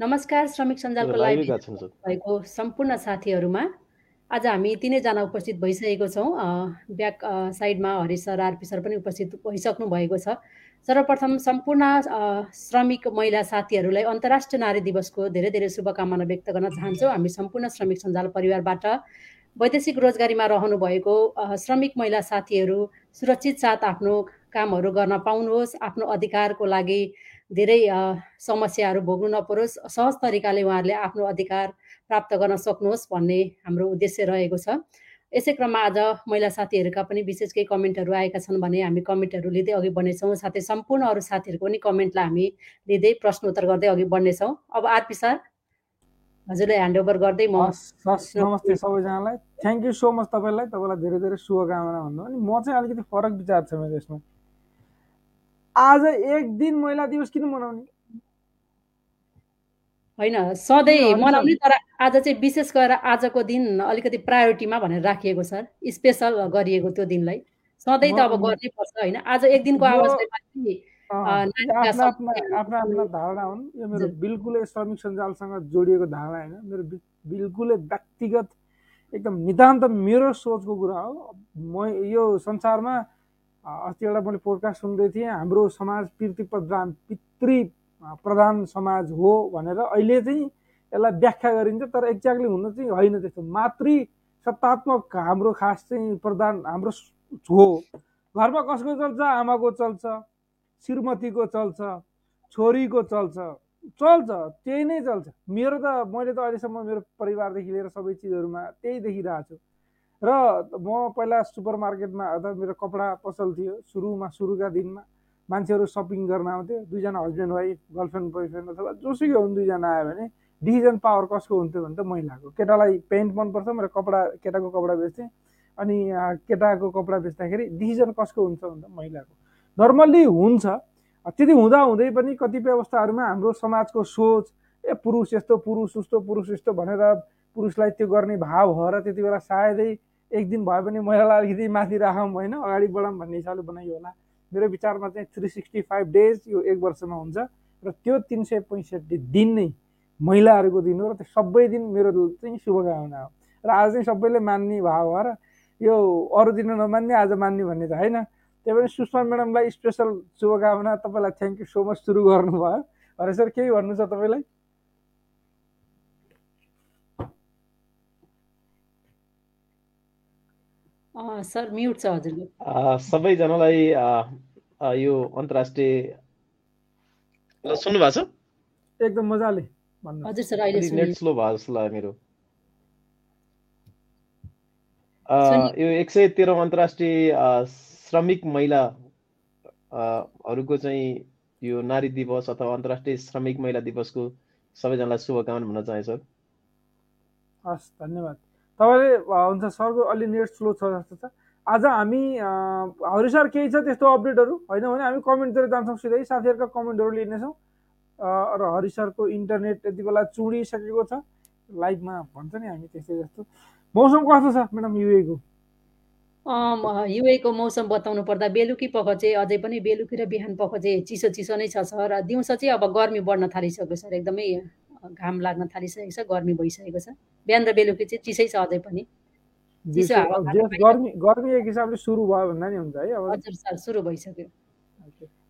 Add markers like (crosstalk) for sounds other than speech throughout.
नमस्कार श्रमिक सञ्जालको लाइभ भएको सम्पूर्ण साथीहरूमा आज हामी तिनैजना उपस्थित भइसकेको छौँ। ब्याक साइडमा हरिश सर आरपी सर पनि उपस्थित भइसक्नु भएको छ। सर्वप्रथम सम्पूर्ण श्रमिक महिला साथीहरूलाई अन्तर्राष्ट्रिय नारी दिवसको धेरै धेरै शुभकामना व्यक्त गर्न चाहन्छौँ। हामी सम्पूर्ण श्रमिक सञ्जाल परिवारबाट वैदेशिक रोजगारीमा रहनु भएको श्रमिक महिला साथीहरू सुरक्षित साथ आफ्नो कामहरू गर्न पाउनुहोस् आफ्नो अधिकारको लागि धेरै समस्याहरू भोग्नु नपरोस्। सहज तरिकाले उहाँहरूले आफ्नो अधिकार प्राप्त गर्न सक्नुहोस् भन्ने हाम्रो उद्देश्य रहेको छ। यसै क्रममा आज महिला साथीहरूका पनि विशेष केही कमेन्टहरू आएका छन् भने हामी कमेन्टहरू लिँदै अघि बढ्नेछौँ। साथै सम्पूर्ण अरू साथीहरूको पनि कमेन्टलाई हामी लिँदै प्रश्नोत्तर गर्दै अघि बढ्नेछौँ। अब आरपी सर हजुरलाई ह्यान्ड ओभर गर्दै म नमस्ते सबैजनालाई। थ्याङ्क यू सो मच तपाईँलाई। तपाईँलाई धेरै धेरै शुभकामना भन्नु। अनि म चाहिँ अलिकति फरक विचार छ मेरो यसमा। आज एक दिन महिला दिवस किन मनाउने? होइन सधैँ मनाउने तर आज चाहिँ विशेष गरेर आजको दिन अलिकति प्रायोरिटीमा भनेर राखिएको सर स्पेसल गरिएको त्यो दिनलाई। सधैँ त अब गर्नै पर्छ होइन? आज एक दिनको आवाजले आफ्ना आफ्ना धारणा हुन्। यो मेरो बिल्कुलै श्रमिक सञ्जालसँग जोडिएको धारणा होइन? मेरो बिल्कुलै व्यक्तिगत एकदम नितान्त मेरो सोचको कुरा हो। म यो संसारमा अस्ति एउटा मैले पोडकास्ट सुन्दै थिएँ हाम्रो समाज पितृ प्रधान पितृ प्रधान समाज हो भनेर अहिले चाहिँ यसलाई व्याख्या गरिन्छ तर एक्ज्याक्टली हुन चाहिँ होइन त्यस्तो। मातृ सत्तात्मक हाम्रो खास चाहिँ प्रधान हाम्रो हो। घरमा कसको चल्छ? आमाको चल्छ श्रीमतीको चल्छ छोरीको चल्छ। चल्छ त्यही नै चल्छ। मेरो त मैले त अहिलेसम्म मेरो परिवारदेखि लिएर सबै चिजहरूमा त्यही देखिरहेको छु। र म पहिला सुपर मार्केटमा अथवा मेरो कपडा पसल थियो सुरुमा सुरुका दिनमा मान्छेहरू सपिङ गर्न आउँथ्यो दुईजना हस्बेन्ड वाइफ गर्लफ्रेन्ड बोयफ्रेन्ड अथवा जोसुकै हुन् दुईजना आयो भने डिसिजन पावर कसको हुन्थ्यो भने त महिलाको केटालाई पेन्ट मनपर्छ मेरो कपडा केटाको कपडा बेच्थेँ। अनि केटाको कपडा बेच्दाखेरि डिसिजन कसको हुन्छ भने त महिलाको नर्मल्ली हुन्छ। त्यति हुँदा हुँदै पनि कतिपय अवस्थाहरूमा हाम्रो समाजको सोच ए पुरुष यस्तो पुरुष उस्तो पुरुष यस्तो भनेर पुरुषलाई त्यो गर्ने भाव भएर त्यति बेला सायदै एक दिन भए पनि महिलालाई अलिकति माथि राखौँ होइन अगाडि बढाउँ भन्ने हिसाबले बनाइयो होला। मेरो विचारमा चाहिँ थ्री सिक्सटी फाइभ डेज यो एक वर्षमा हुन्छ र त्यो तिन सय पैँसठी दिन नै महिलाहरूको दिन हो र त्यो सबै दिन मेरो चाहिँ शुभकामना हो। र आज चाहिँ सबैले मान्ने भाव भएर यो अरू दिन नमान्ने आज मान्ने भन्ने त होइन। त्यही पनि सुषमा म्याडमलाई स्पेसल शुभकामना। तपाईँलाई थ्याङ्क यू सो मच सुरु गर्नुभयो। हरे सर केही भन्नु छ तपाईँलाई? सर म्युट छ हजुरको सबैजनालाई यो अन्तर्राष्ट्रिय सुन्नु भएको छ एकदम मजाले हजुर सर अहिले नेट स्लो भयो जस्तो लाग्यो मेरो यो एक सय तेह्रौँ अन्तर्राष्ट्रिय श्रमिक महिला हरूको चाहिँ यो नारी दिवस अथवा अन्तर्राष्ट्रिय श्रमिक महिला दिवसको सबैजनालाई शुभकामना भन्न चाहे सर हस् धन्यवाद तपाईँले हुन्छ सरको अलि नेट स्लो छ जस्तो छ। आज हामी हरि सर केही छ त्यस्तो अपडेटहरू? होइन भने हामी कमेन्टतिर जान्छौँ सिधै। साथीहरूका कमेन्टहरू लिनेछौँ। र हरि सरको इन्टरनेट यति बेला चुडिसकेको छ। लाइभमा भन्छ नि हामी त्यस्तै जस्तो। मौसम कस्तो छ म्याडम युएको? युएको मौसम बताउनु पर्दा बेलुकी पख चाहिँ अझै पनि बेलुकी र बिहान पख चाहिँ चिसो चिसो नै छ सर। दिउँसो चाहिँ अब गर्मी बढ्न थालिसक्यो सर। एकदमै घाम लाग्न थालिसकेको छ गर्मी भइसकेको छ। बिहान र बेलुकी चाहिँ चिसै छ अझै पनि गर्मी गर्मी एक हिसाबले सुरु भयो भन्दा नि हुन्छ है अब। हजुर सर सुरु भइसक्यो।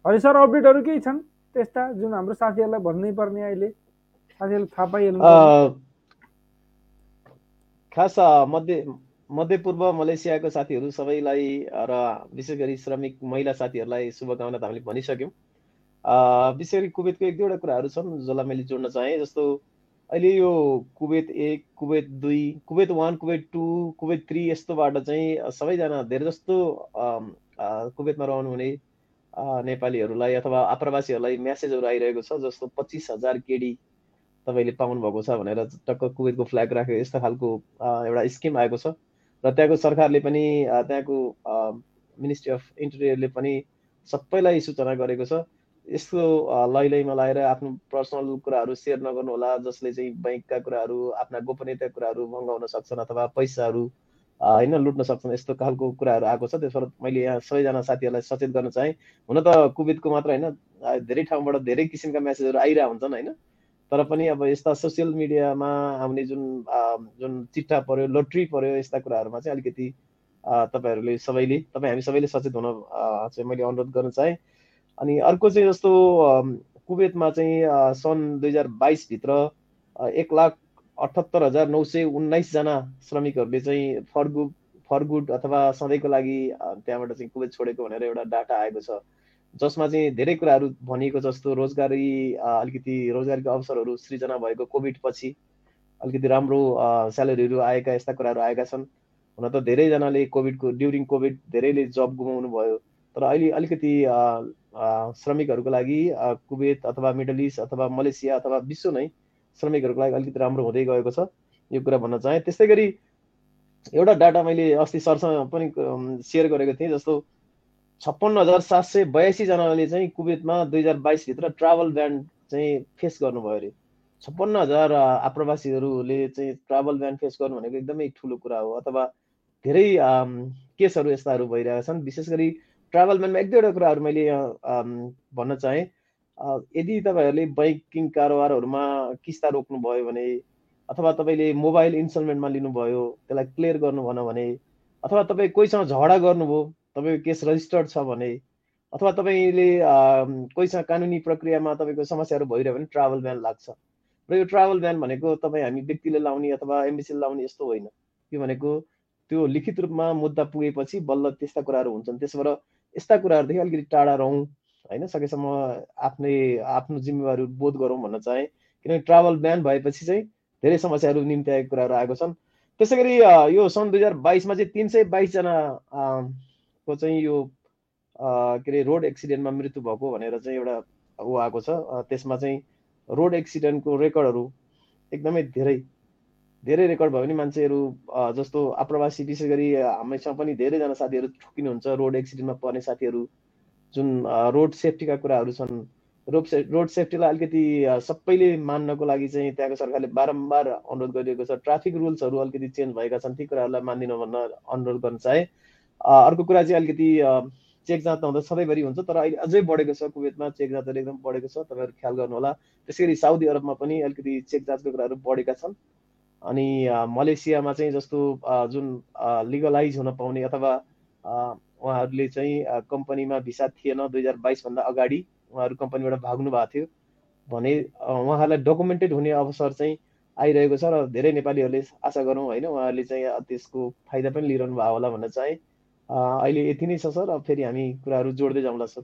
हजुर सर अपडेटहरू केही छन्? त्यस्ता जुन हाम्रो साथीहरूलाई भन्नै पर्ने अहिले। साथीहरूले थाहा पाइहाल्नु खास मध्य मध्यपूर्व मलेसियाको साथीहरू सबैलाई र विशेष गरी श्रमिक महिला साथीहरूलाई शुभकामना त हामीले भनिसक्यौँ। विशेष गरी कुवेतको एक दुईवटा कुराहरू छन् जसलाई मैले जोड्न चाहेँ जस्तो अहिले यो कुवेत एक कुवेत दुई Kuwait one Kuwait two Kuwait three यस्तोबाट चाहिँ सबैजना धेरै जस्तो कुवेतमा रहनुहुने नेपालीहरूलाई अथवा आप्रवासीहरूलाई म्यासेजहरू आइरहेको छ जस्तो पच्चिस हजार केडी तपाईँले पाउनुभएको छ भनेर टक्क कुवेतको फ्ल्याग राखेको यस्तो खालको एउटा स्किम आएको छ। र त्यहाँको सरकारले पनि त्यहाँको मिनिस्ट्री अफ इन्टेरियरले पनि सबैलाई सूचना गरेको छ। यस्तो लैलैमा लगाएर आफ्नो पर्सनल कुराहरू सेयर नगर्नु होला जसले चाहिँ ब्याङ्कका कुराहरू आफ्ना गोपनीयता कुराहरू मगाउन सक्छन् अथवा पैसाहरू होइन लुट्न सक्छन् यस्तो खालको कुराहरू आएको छ। त्यसबाट मैले यहाँ सबैजना साथीहरूलाई सचेत गर्न चाहेँ। हुन त कोभिडको मात्र होइन धेरै ठाउँबाट धेरै किसिमका म्यासेजहरू आइरहेको हुन्छन् होइन। तर पनि अब यस्ता सोसियल मिडियामा आउने जुन जुन चिट्ठा पर्यो लोट्री पर्यो यस्ता कुराहरूमा चाहिँ अलिकति तपाईँहरूले सबैले तपाईँ हामी सबैले सचेत हुन चाहिँ मैले अनुरोध गर्न चाहेँ। अनि अर्को चाहिँ जस्तो कुवेतमा चाहिँ सन् दुई हजार बाइसभित्र एक लाख अठहत्तर हजार नौ सय उन्नाइसजना श्रमिकहरूले चाहिँ फरगुड फरगुड अथवा सधैँको लागि त्यहाँबाट चाहिँ कुवेत छोडेको भनेर एउटा डाटा आएको छ। जसमा चाहिँ धेरै कुराहरू भनिएको जस्तो रोजगारी अलिकति रोजगारीको अवसरहरू सृजना भएको कोभिड पछि अलिकति राम्रो स्यालेरीहरू आएका यस्ता कुराहरू आएका छन्। हुन त धेरैजनाले कोभिडको ड्युरिङ कोभिड धेरैले जब गुमाउनु भयो तर अहिले अलिकति श्रमिकहरूको लागि कुवेत अथवा मिडल इस्ट अथवा मलेसिया अथवा विश्व नै श्रमिकहरूको लागि अलिकति राम्रो हुँदै गएको छ। यो कुरा भन्न चाहेँ। त्यस्तै गरी एउटा डाटा मैले अस्ति सरसँग पनि सेयर गरेको थिएँ जस्तो छप्पन्न हजार सात सय बयासीजनाले चाहिँ कुवेतमा दुई हजार बाइसभित्र ट्राभल ब्यान चाहिँ फेस गर्नुभयो अरे। छप्पन्न हजार आप्रवासीहरूले चाहिँ ट्राभल ब्यान फेस गर्नु भनेको एकदमै ठुलो कुरा हो। अथवा धेरै केसहरू यस्ताहरू भइरहेका छन्। विशेष गरी ट्राभल ब्यानमा एक दुईवटा कुराहरू मैले भन्न चाहेँ। यदि तपाईँहरूले बैङ्किङ कारोबारहरूमा किस्ता रोक्नुभयो भने अथवा तपाईँले मोबाइल इन्स्टलमेन्टमा लिनुभयो त्यसलाई क्लियर गर्नु भन भने अथवा तपाईँ कोहीसँग झगडा गर्नुभयो तपाईँको केस रजिस्टर्ड छ भने अथवा तपाईँले कोहीसँग कानुनी प्रक्रियामा तपाईँको समस्याहरू भइरह्यो भने ट्राभल ब्यान लाग्छ। र यो ट्राभल ब्यान भनेको तपाईँ हामी व्यक्तिले लाउने अथवा एमबिसीले लाउने यस्तो होइन। यो भनेको त्यो लिखित रूपमा मुद्दा पुगेपछि बल्ल त्यस्ता कुराहरू हुन्छन्। त्यसबाट यस्ता कुराहरूदेखि अलिकति टाढा रहौँ होइन? सकेसम्म आफ्नै आफ्नो जिम्मेवारी बोध गरौँ भन्न चाहेँ। किनकि ट्राभल ब्यान भएपछि चाहिँ धेरै समस्याहरू निम्ति आएको कुराहरू आएको छन्। त्यसै गरी यो सन् दुई हजार बाइसमा चाहिँ तिन सय बाइसजना को चाहिँ यो के अरे रोड एक्सिडेन्टमा मृत्यु भएको भनेर चाहिँ एउटा ऊ आएको छ। त्यसमा चाहिँ रोड एक्सिडेन्टको रेकर्डहरू एकदमै धेरै धेरै रेकर्ड भयो भने मान्छेहरू जस्तो आप्रवासी विशेष गरी हामीसँग पनि धेरैजना साथीहरू ठुकिनुहुन्छ रोड एक्सिडेन्टमा पर्ने साथीहरू जुन रोड सेफ्टीका कुराहरू छन्। रोड से रोड सेफ्टीलाई अलिकति सबैले मान्नको लागि चाहिँ त्यहाँको सरकारले बारम्बार अनुरोध गरिएको छ। ट्राफिक रुल्सहरू अलिकति चेन्ज भएका छन् ती कुराहरूलाई मानिदिन भन्न अनुरोध गर्न चाहे। अर्को कुरा चाहिँ अलिकति चेक जाँच हुँदा सधैँभरि हुन्छ तर अहिले अझै बढेको छ कुवेतमा चेक जाँचहरू एकदम बढेको छ तपाईँहरू ख्याल गर्नुहोला। त्यसै गरी साउदी अरबमा पनि अलिकति चेक जाँचको कुराहरू बढेका छन्। अनि मलेसियामा चाहिँ जस्तो जुन लिगलाइज हुन पाउने अथवा उहाँहरूले चाहिँ कम्पनीमा भिसा थिएन दुई हजार बाइसभन्दा अगाडि उहाँहरू कम्पनीबाट भाग्नु भएको थियो भने उहाँहरूलाई डकुमेन्टेड हुने अवसर चाहिँ आइरहेको छ र धेरै नेपालीहरूले आशा गरौँ होइन उहाँहरूले चाहिँ त्यसको फाइदा पनि लिइरहनु भयो होला भन्न चाहे। अहिले यति नै छ सर अब फेरि हामी कुराहरू जोड्दै जाउँला सर।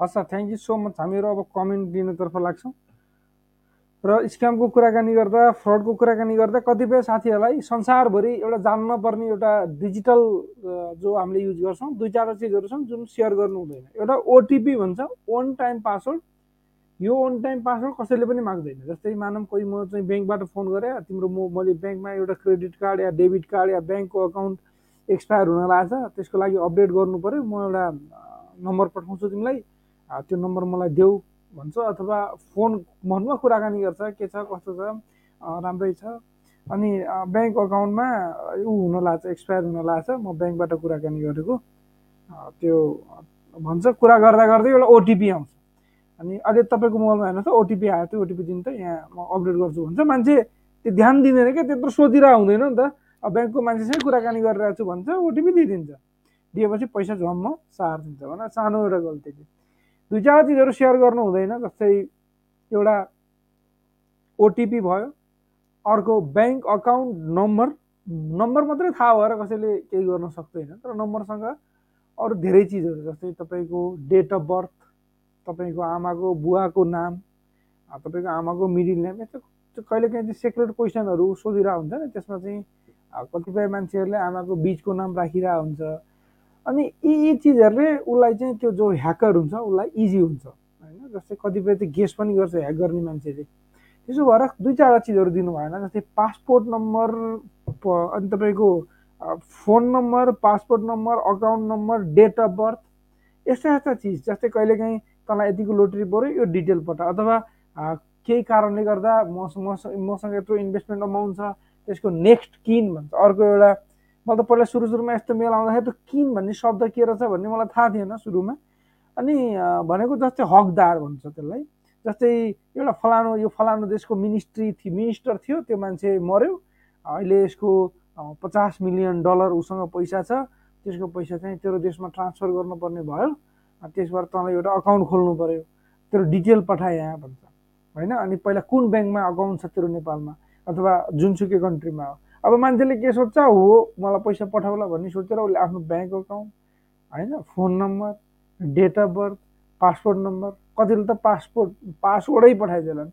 हस् थ्याङ्क यू सो मच हामीहरू अब कमेन्ट दिनेतर्फ लाग्छौँ। र स्क्यामको कुराकानी गर्दा फ्रडको कुराकानी गर्दा कतिपय साथीहरूलाई संसारभरि एउटा जान्न पर्ने एउटा डिजिटल जो हामीले युज गर्छौँ दुई चारवटा चिजहरू छन् जुन सेयर गर्नु हुँदैन। एउटा ओटिपी भन्छ वान टाइम पासवर्ड यो वान टाइम पासवर्ड कसैले पनि माग्दैन। जस्तै मानव कोही म चाहिँ ब्याङ्कबाट फोन गरेँ तिम्रो म मैले ब्याङ्कमा एउटा क्रेडिट कार्ड या डेबिट कार्ड या ब्याङ्कको अकाउन्ट एक्सपायर हुन लाग्छ त्यसको लागि अपडेट गर्नु पऱ्यो म एउटा नम्बर पठाउँछु तिमीलाई। त्यो नम्बर मलाई देऊ। भन्छ अथवा फोन फोनमा कुराकानी गर्छ के छ कस्तो छ राम्रै छ। अनि ब्याङ्क अकाउन्टमा ऊ हुन लाग्छ एक्सपायर हुन लाग्छ म ब्याङ्कबाट कुराकानी गरेको। त्यो भन्छ कुरा गर्दा गर्दै एउटा ओटिपी आउँछ। अनि अहिले तपाईँको मोबाइलमा हेर्नुहोस् ओटिपी आयो त्यो ओटिपी दिनु त यहाँ म अपडेट गर्छु भन्छ। मान्छे त्यो ध्यान दिँदैन क्या त्यत्रो सोधिरहेको हुँदैन नि त। अब ब्याङ्कको मान्छेसँग कुराकानी गरिरहेको छु भन्छ ओटिपी दिइदिन्छ। दिएपछि पैसा झम्म सारिदिन्छ भन सानो एउटा गल्ती दुई चार चिजहरू सेयर गर्नु हुँदैन जस्तै एउटा ओटिपी भयो अर्को ब्याङ्क अकाउन्ट नम्बर नम्बर मात्रै थाहा भएर कसैले केही गर्न सक्दैन तर नम्बरसँग अरू धेरै चिजहरू जस्तै तपाईँको डेट अफ बर्थ तपाईँको आमाको बुवाको नाम तपाईँको आमाको मिडिल नेम यस्तो कहिलेकाहीँ चाहिँ सेक्रेट क्वेसनहरू सोधिरहेको हुन्छ नि त्यसमा चाहिँ कतिपय मान्छेहरूले आमाको बिचको नाम राखिरहेको हुन्छ अनि यी यी चिजहरूले उसलाई चाहिँ त्यो जो ह्याकर हुन्छ उसलाई इजी हुन्छ होइन? जस्तै कतिपय त गेस पनि गर्छ ह्याक गर्ने मान्छेले त्यसो भएर दुई चारवटा चिजहरू दिनु भएन जस्तै पासपोर्ट नम्बर अनि तपाईँको phone number passport number account number date of birth यस्ता यस्ता चिज जस्तै कहिलेकाहीँ तँलाई यतिको लोटरी पऱ्यो यो डिटेल पठ अथवा केही कारणले गर्दा म मसँग यत्रो इन्भेस्टमेन्ट अमाउन्ट छ त्यसको नेक्स्ट किन भन्छ? अर्को एउटा मलाई त पहिला सुरु सुरुमा यस्तो मेल आउँदाखेरि त किन भन्ने शब्द के रहेछ भन्ने मलाई थाहा थिएन सुरुमा। अनि भनेको जस्तै हकदार भन्छ त्यसलाई। जस्तै एउटा फलानु यो फलानु देशको मिनिस्ट्री थियो मिनिस्टर थियो त्यो मान्छे मऱ्यो। अहिले यसको पचास मिलियन डलर उसँग पैसा छ। त्यसको पैसा चाहिँ तेरो देशमा ट्रान्सफर गर्नुपर्ने भयो। त्यसबाट तँलाई एउटा अकाउन्ट खोल्नु पऱ्यो तेरो डिटेल पठाए यहाँ भन्छ। होइन? अनि पहिला कुन ब्याङ्कमा अकाउन्ट छ तेरो नेपालमा? अथवा जुनसुकै कन्ट्रीमा हो? अब मान्छेले के सोध्छ? हो मलाई पैसा पठाउला भन्ने सोचेर उसले आफ्नो ब्याङ्क अकाउन्ट होइन phone number date of birth passport number कतिले त पासपोर्ट पासवर्डै पठाइदिएलान्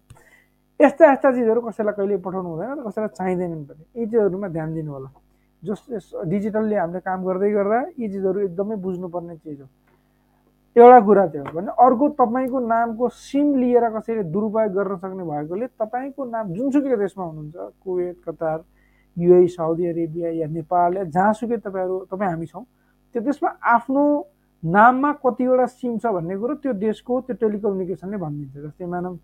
यस्ता यस्ता चिजहरू कसैलाई कहिले पठाउनु हुँदैन र कसैलाई चाहिँदैनन् पनि। यी चिजहरूमा ध्यान दिनु होला। जस डिजिटल्ली हामीले काम गर्दै गर्दा यी चिजहरू एकदमै बुझ्नुपर्ने चिज हो। एउटा कुरा त्यो भने अर्को तपाईँको नामको सिम लिएर कसैले दुरुपयोग गर्न सक्ने भएकोले तपाईँको नाम जुनसुकै देशमा हुनुहुन्छ Kuwait Qatar UAE Saudi Arabia या नेपाल या जहाँसुकै तपाईँहरू तपाईँ हामी छौँ त्यो देशमा आफ्नो नाममा कतिवटा सिम छ भन्ने कुरो त्यो देशको त्यो टेलिकम्युनिकेसनले भनिदिन्छ। जस्तै मानव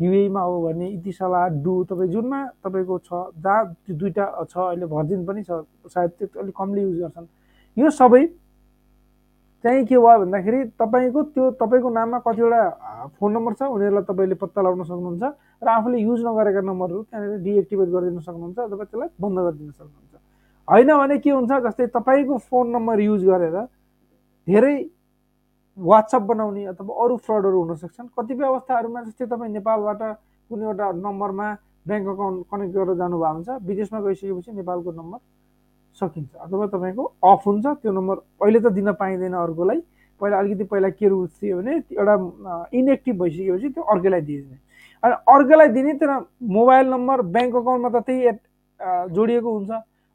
युएमा हो भने इतिसला डु तपाईँ जुनमा तपाईँको छ जहाँ त्यो दुइटा छ अहिले भर्जिन पनि छ सायद त्यो अलिक कमले युज गर्छन्। यो सबै चाहिँ के भयो भन्दाखेरि तपाईँको त्यो तपाईँको नाममा कतिवटा फोन नम्बर छ उनीहरूलाई तपाईँले पत्ता लगाउन सक्नुहुन्छ र आफूले युज नगरेका नम्बरहरू त्यहाँनिर डिएक्टिभेट गरिदिन सक्नुहुन्छ अथवा त्यसलाई बन्द गरिदिन सक्नुहुन्छ। होइन भने के हुन्छ जस्तै तपाईँको फोन नम्बर युज गरेर धेरै वाट्सएप बनाउने अथवा अरू फ्रडहरू हुन सक्छन् कतिपय अवस्थाहरूमा जस्तै तपाईँ नेपालबाट कुनै एउटा नम्बरमा ब्याङ्क अकाउन्ट कनेक्ट गरेर जानुभएको हुन्छ विदेशमा गइसकेपछि नेपालको नम्बर सकिन्छ। अथवा तपाईँको अफ हुन्छ त्यो नम्बर अहिले त दिन पाइँदैन अर्कोलाई। पहिला अलिकति पहिला के रुल्स थियो भने एउटा इनएक्टिभ भइसकेपछि त्यो अर्कैलाई दिइदिने। अनि अर्कैलाई दिने तर मोबाइल नम्बर ब्याङ्क अकाउन्टमा त त्यही जोडिएको हुन्छ।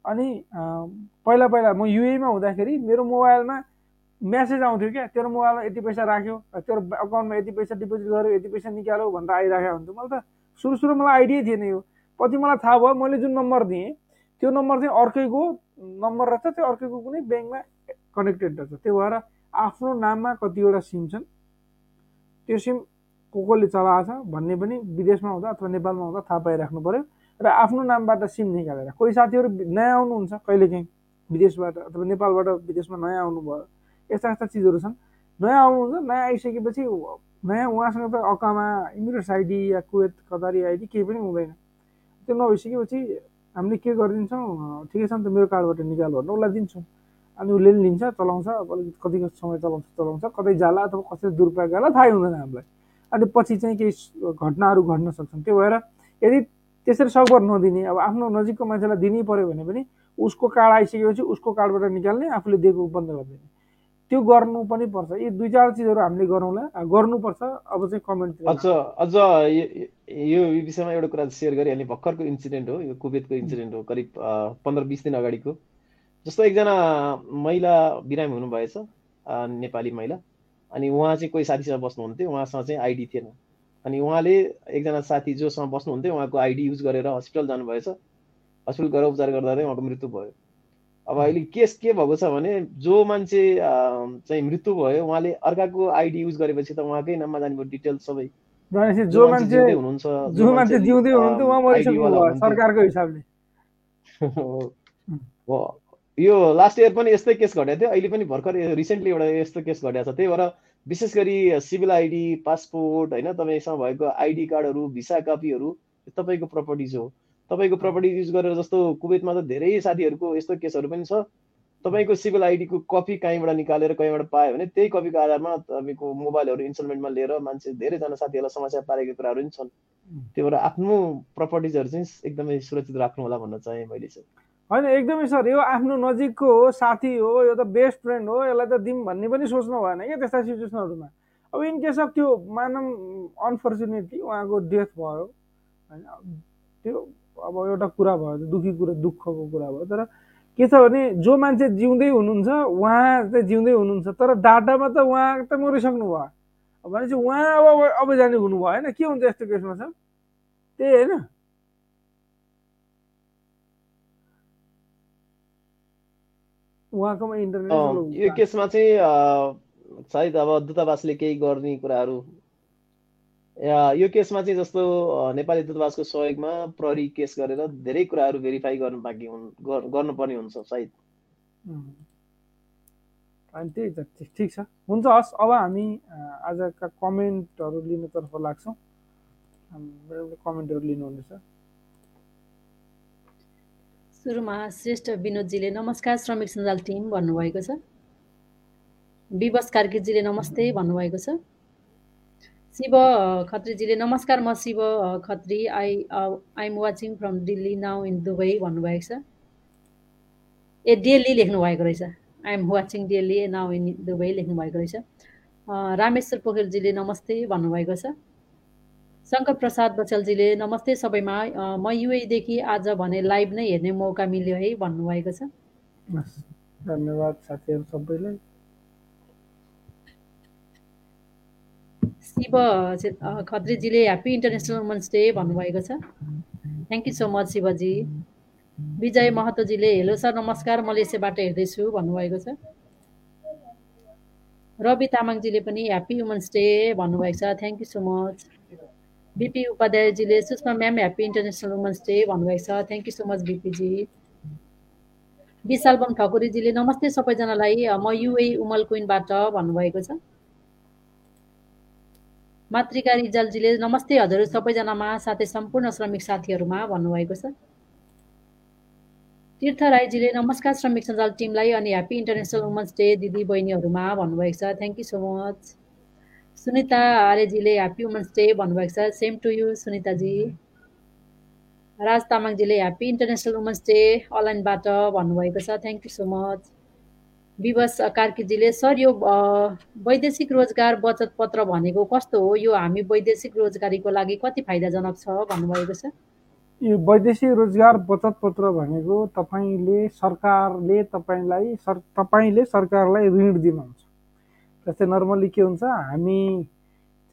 अनि पहिला पहिला म युएमा हुँदाखेरि मेरो मोबाइलमा म्यासेज आउँथ्यो क्या। तेरो मोबाइलमा यति पैसा राख्यो तेरो अकाउन्टमा यति पैसा डिपोजिट गर्यो यति पैसा निकाल्यो भनेर आइराखेको हुन्थ्यो। मैले त सुरु सुरु मलाई आइडिया थिएन यो। पछि मलाई थाहा भयो मैले जुन नम्बर दिएँ त्यो नम्बर चाहिँ अर्कैको नम्बर रहेछ त्यो अर्कैको कुनै ब्याङ्कमा कनेक्टेड रहेछ। त्यो भएर आफ्नो नाममा कतिवटा सिम छन्। त्यो सिम को कोले चलाएको छ भन्ने पनि विदेशमा हुँदा अथवा नेपालमा हुँदा थाहा पाइराख्नु पऱ्यो र आफ्नो नामबाट सिम निकालेर। कोही साथीहरू नयाँ आउनुहुन्छ कहिलेकाहीँ विदेशबाट अथवा नेपालबाट विदेशमा नयाँ आउनुभयो। यस्ता यस्ता चिजहरू छन्। नयाँ आउनुहुन्छ नयाँ आइसकेपछि नयाँ उहाँसँग त अकामा इमिरेट्स आइडी या कुवेत कतारी आइडी केही पनि हुँदैन। त्यो नभइसकेपछि हामीले के गरिदिन्छौँ? ठिकै छ नि त मेरो कार्डबाट निकाल भनेर उसलाई दिन्छौँ। अनि उसले पनि लिन्छ चलाउँछ अब अलिक कति समय चलाउँछ चलाउँछ कतै जाला अथवा कसरी दुरुपयोग गर्ला थाहै हुँदैन हामीलाई। अनि पछि चाहिँ केही घटनाहरू घट्न सक्छन्। त्यो भएर यदि त्यसरी सकभर नदिने अब आफ्नो नजिकको मान्छेलाई दिनै पऱ्यो भने पनि उसको कार्ड आइसकेपछि उसको कार्डबाट निकाल्ने आफूले दिएको बन्द गरिदिने। त्यो गर्नु पनि पर्छ। यी दुई चार चिजहरू हामीले गरौँला। गर्नुपर्छ। अब चाहिँ कमेन्ट अझ अझ यो विषयमा एउटा कुरा सेयर गरिहाल्ने भर्खरको इन्सिडेन्ट हो। यो कुवेतको इन्सिडेन्ट हो। करिब पन्ध्र बिस दिन अगाडिको। जस्तो एकजना महिला बिरामी हुनुभएछ। नेपाली महिला। अनि उहाँ चाहिँ कोही साथीसँग बस्नुहुन्थ्यो। उहाँसँग चाहिँ आइडी थिएन। अनि उहाँले एकजना साथी जोसँग बस्नुहुन्थ्यो। उहाँको आइडी युज गरेर हस्पिटल जानुभएछ। हस्पिटल गएर उपचार गर्दा उहाँको मृत्यु भयो। अब अहिले केस के भएको छ भने जो मान्छे चाहिँ मृत्यु भयो उहाँले अर्काको आइडी युज गरेपछि त उहाँकै नाममा जाने भयो डिटेल सबै। जो मान्छे हुनुहुन्छ जो मान्छे जिउँदै हुनुहुन्थ्यो उहाँ मरिसक्नु सरकारको हिसाबले। (laughs) यो लास्ट इयर पनि यस्तै केस घटेको थियो। अहिले पनि भर्खर रिसेन्टली एउटा यस्तो केस घटेको छ। त्यही भएर विशेष गरी सिभिल आइडी पासपोर्ट होइन तपाईँसँग भएको आइडी कार्डहरू भिसा कपीहरू तपाईँको प्रपर्टिज हो। तपाईँको प्रपर्टी युज गरेर जस्तो कुवेतमा त धेरै साथीहरूको यस्तो केसहरू पनि छ। तपाईँको सिभिल आइडीको कपी कहीँबाट निकालेर कहीँबाट पायो भने त्यही कपीको आधारमा तपाईँको मोबाइलहरू इन्स्टलमेन्टमा लिएर मान्छे धेरैजना साथीहरूलाई समस्या पारेको कुराहरू पनि छन्। त्यही भएर आफ्नो प्रपर्टिजहरू चाहिँ एकदमै सुरक्षित राख्नु होला भन्न चाहेँ मैले चाहिँ। होइन एकदमै सर यो आफ्नो नजिकको हो साथी हो यो त बेस्ट फ्रेन्ड हो यसलाई त दिउँ भन्ने पनि सोच्नु भएन क्या त्यस्ता सिचुएसनहरूमा अब इन केस अफ त्यो मानव अनफर्चुनेटली उहाँको डेथ भयो होइन त्यो अब एउटा कुरा भयो दुःखी कुरा दुःखको कुरा भयो तर के छ भने जो मान्छे जिउँदै हुनुहुन्छ उहाँ चाहिँ जिउँदै हुनुहुन्छ तर डाटामा त उहाँ त मरिसक्नु भयो भनेपछि उहाँ अब अब जाने हुनुभयो होइन? के हुन्छ यस्तो केसमा छ त्यही होइन। उहाँकोमा इन्टरनेट यो केसमा चाहिँ सायद अब दूतावासले केही गर्ने कुराहरू यो केसमा चाहिँ जस्तो नेपाली दूतावासको सहयोगमा प्रहरी केस गरेर धेरै कुराहरू भेरिफाई गर्नु बाँकी हुन् गर्नुपर्ने हुन्छ सायद। अनि त्यही त ठिक छ। हुन्छ हस् अब हामी आजका कमेन्टहरू लिनुतर्फ लाग्छौँ। कमेन्टहरू लिनुहुनेछ। सुरुमा श्रेष्ठ विनोदजीले नमस्कार श्रमिक सञ्जाल टिम भन्नुभएको छ। विवश कार्कीजीले नमस्ते भन्नुभएको छ। शिव खत्रीजीले नमस्कार म Shiv Khatri I I am watching from Delhi now in Dubai भन्नुभएको छ ए डेली लेख्नु भएको रहेछ I'm watching daily now in Dubai लेख्नुभएको रहेछ रामेश्वर पोखरेलजीले नमस्ते भन्नुभएको छ शङ्कर प्रसाद बचलजीले नमस्ते सबैमा म युएदेखि आज भने लाइभ नै हेर्ने मौका मिल्यो है भन्नुभएको छ धन्यवाद साथीहरू सबैलाई। शिव खत्रीजीले ह्याप्पी इन्टरनेसनल वुमन्स डे भन्नुभएको छ। Thank you so much Shivji. Vijay महतोजीले हेलो सर नमस्कार मलेसियाबाट हेर्दैछु भन्नुभएको छ। रवि तामाङजीले पनि ह्याप्पी वुमन्स डे भन्नुभएको छ। Thank you so much BP उपाध्यायजीले Sushma ma'am happy international women's day भन्नुभएको छ। थ्याङ्क यू सो मच बिपीजी विशाल बम ठकुरीजीले नमस्ते सबैजनालाई। म युए उमल क्विनबाट भन्नुभएको छ। मातृका रिजालजीले नमस्ते हजुर सबैजनामा साथै सम्पूर्ण श्रमिक साथीहरूमा भन्नुभएको छ। तीर्थ राईजीले नमस्कार श्रमिक सञ्जाल टिमलाई अनि ह्याप्पी इन्टरनेसनल वुमन्स डे दिदी बहिनीहरूमा भन्नुभएको छ। Thank you so much Sunita आर्यजीले happy women's day भन्नुभएको छ। Same to you सुनिताजी। राज तामाङजीले ह्याप्पी इन्टरनेसनल वुमन्स डे अनलाइनबाट भन्नुभएको छ। थ्याङ्क यू सो मच विवश कार्कीजीले सर यो वैदेशिक रोजगार बचत पत्र भनेको कस्तो हो? यो हामी वैदेशिक रोजगारीको लागि कति फाइदाजनक छ भन्नुभएको छ? यो वैदेशिक रोजगार बचत पत्र भनेको तपाईँले सरकारले तपाईँलाई सर तपाईँले सरकारलाई ऋण दिनुहुन्छ। जस्तै नर्मल्ली के हुन्छ हामी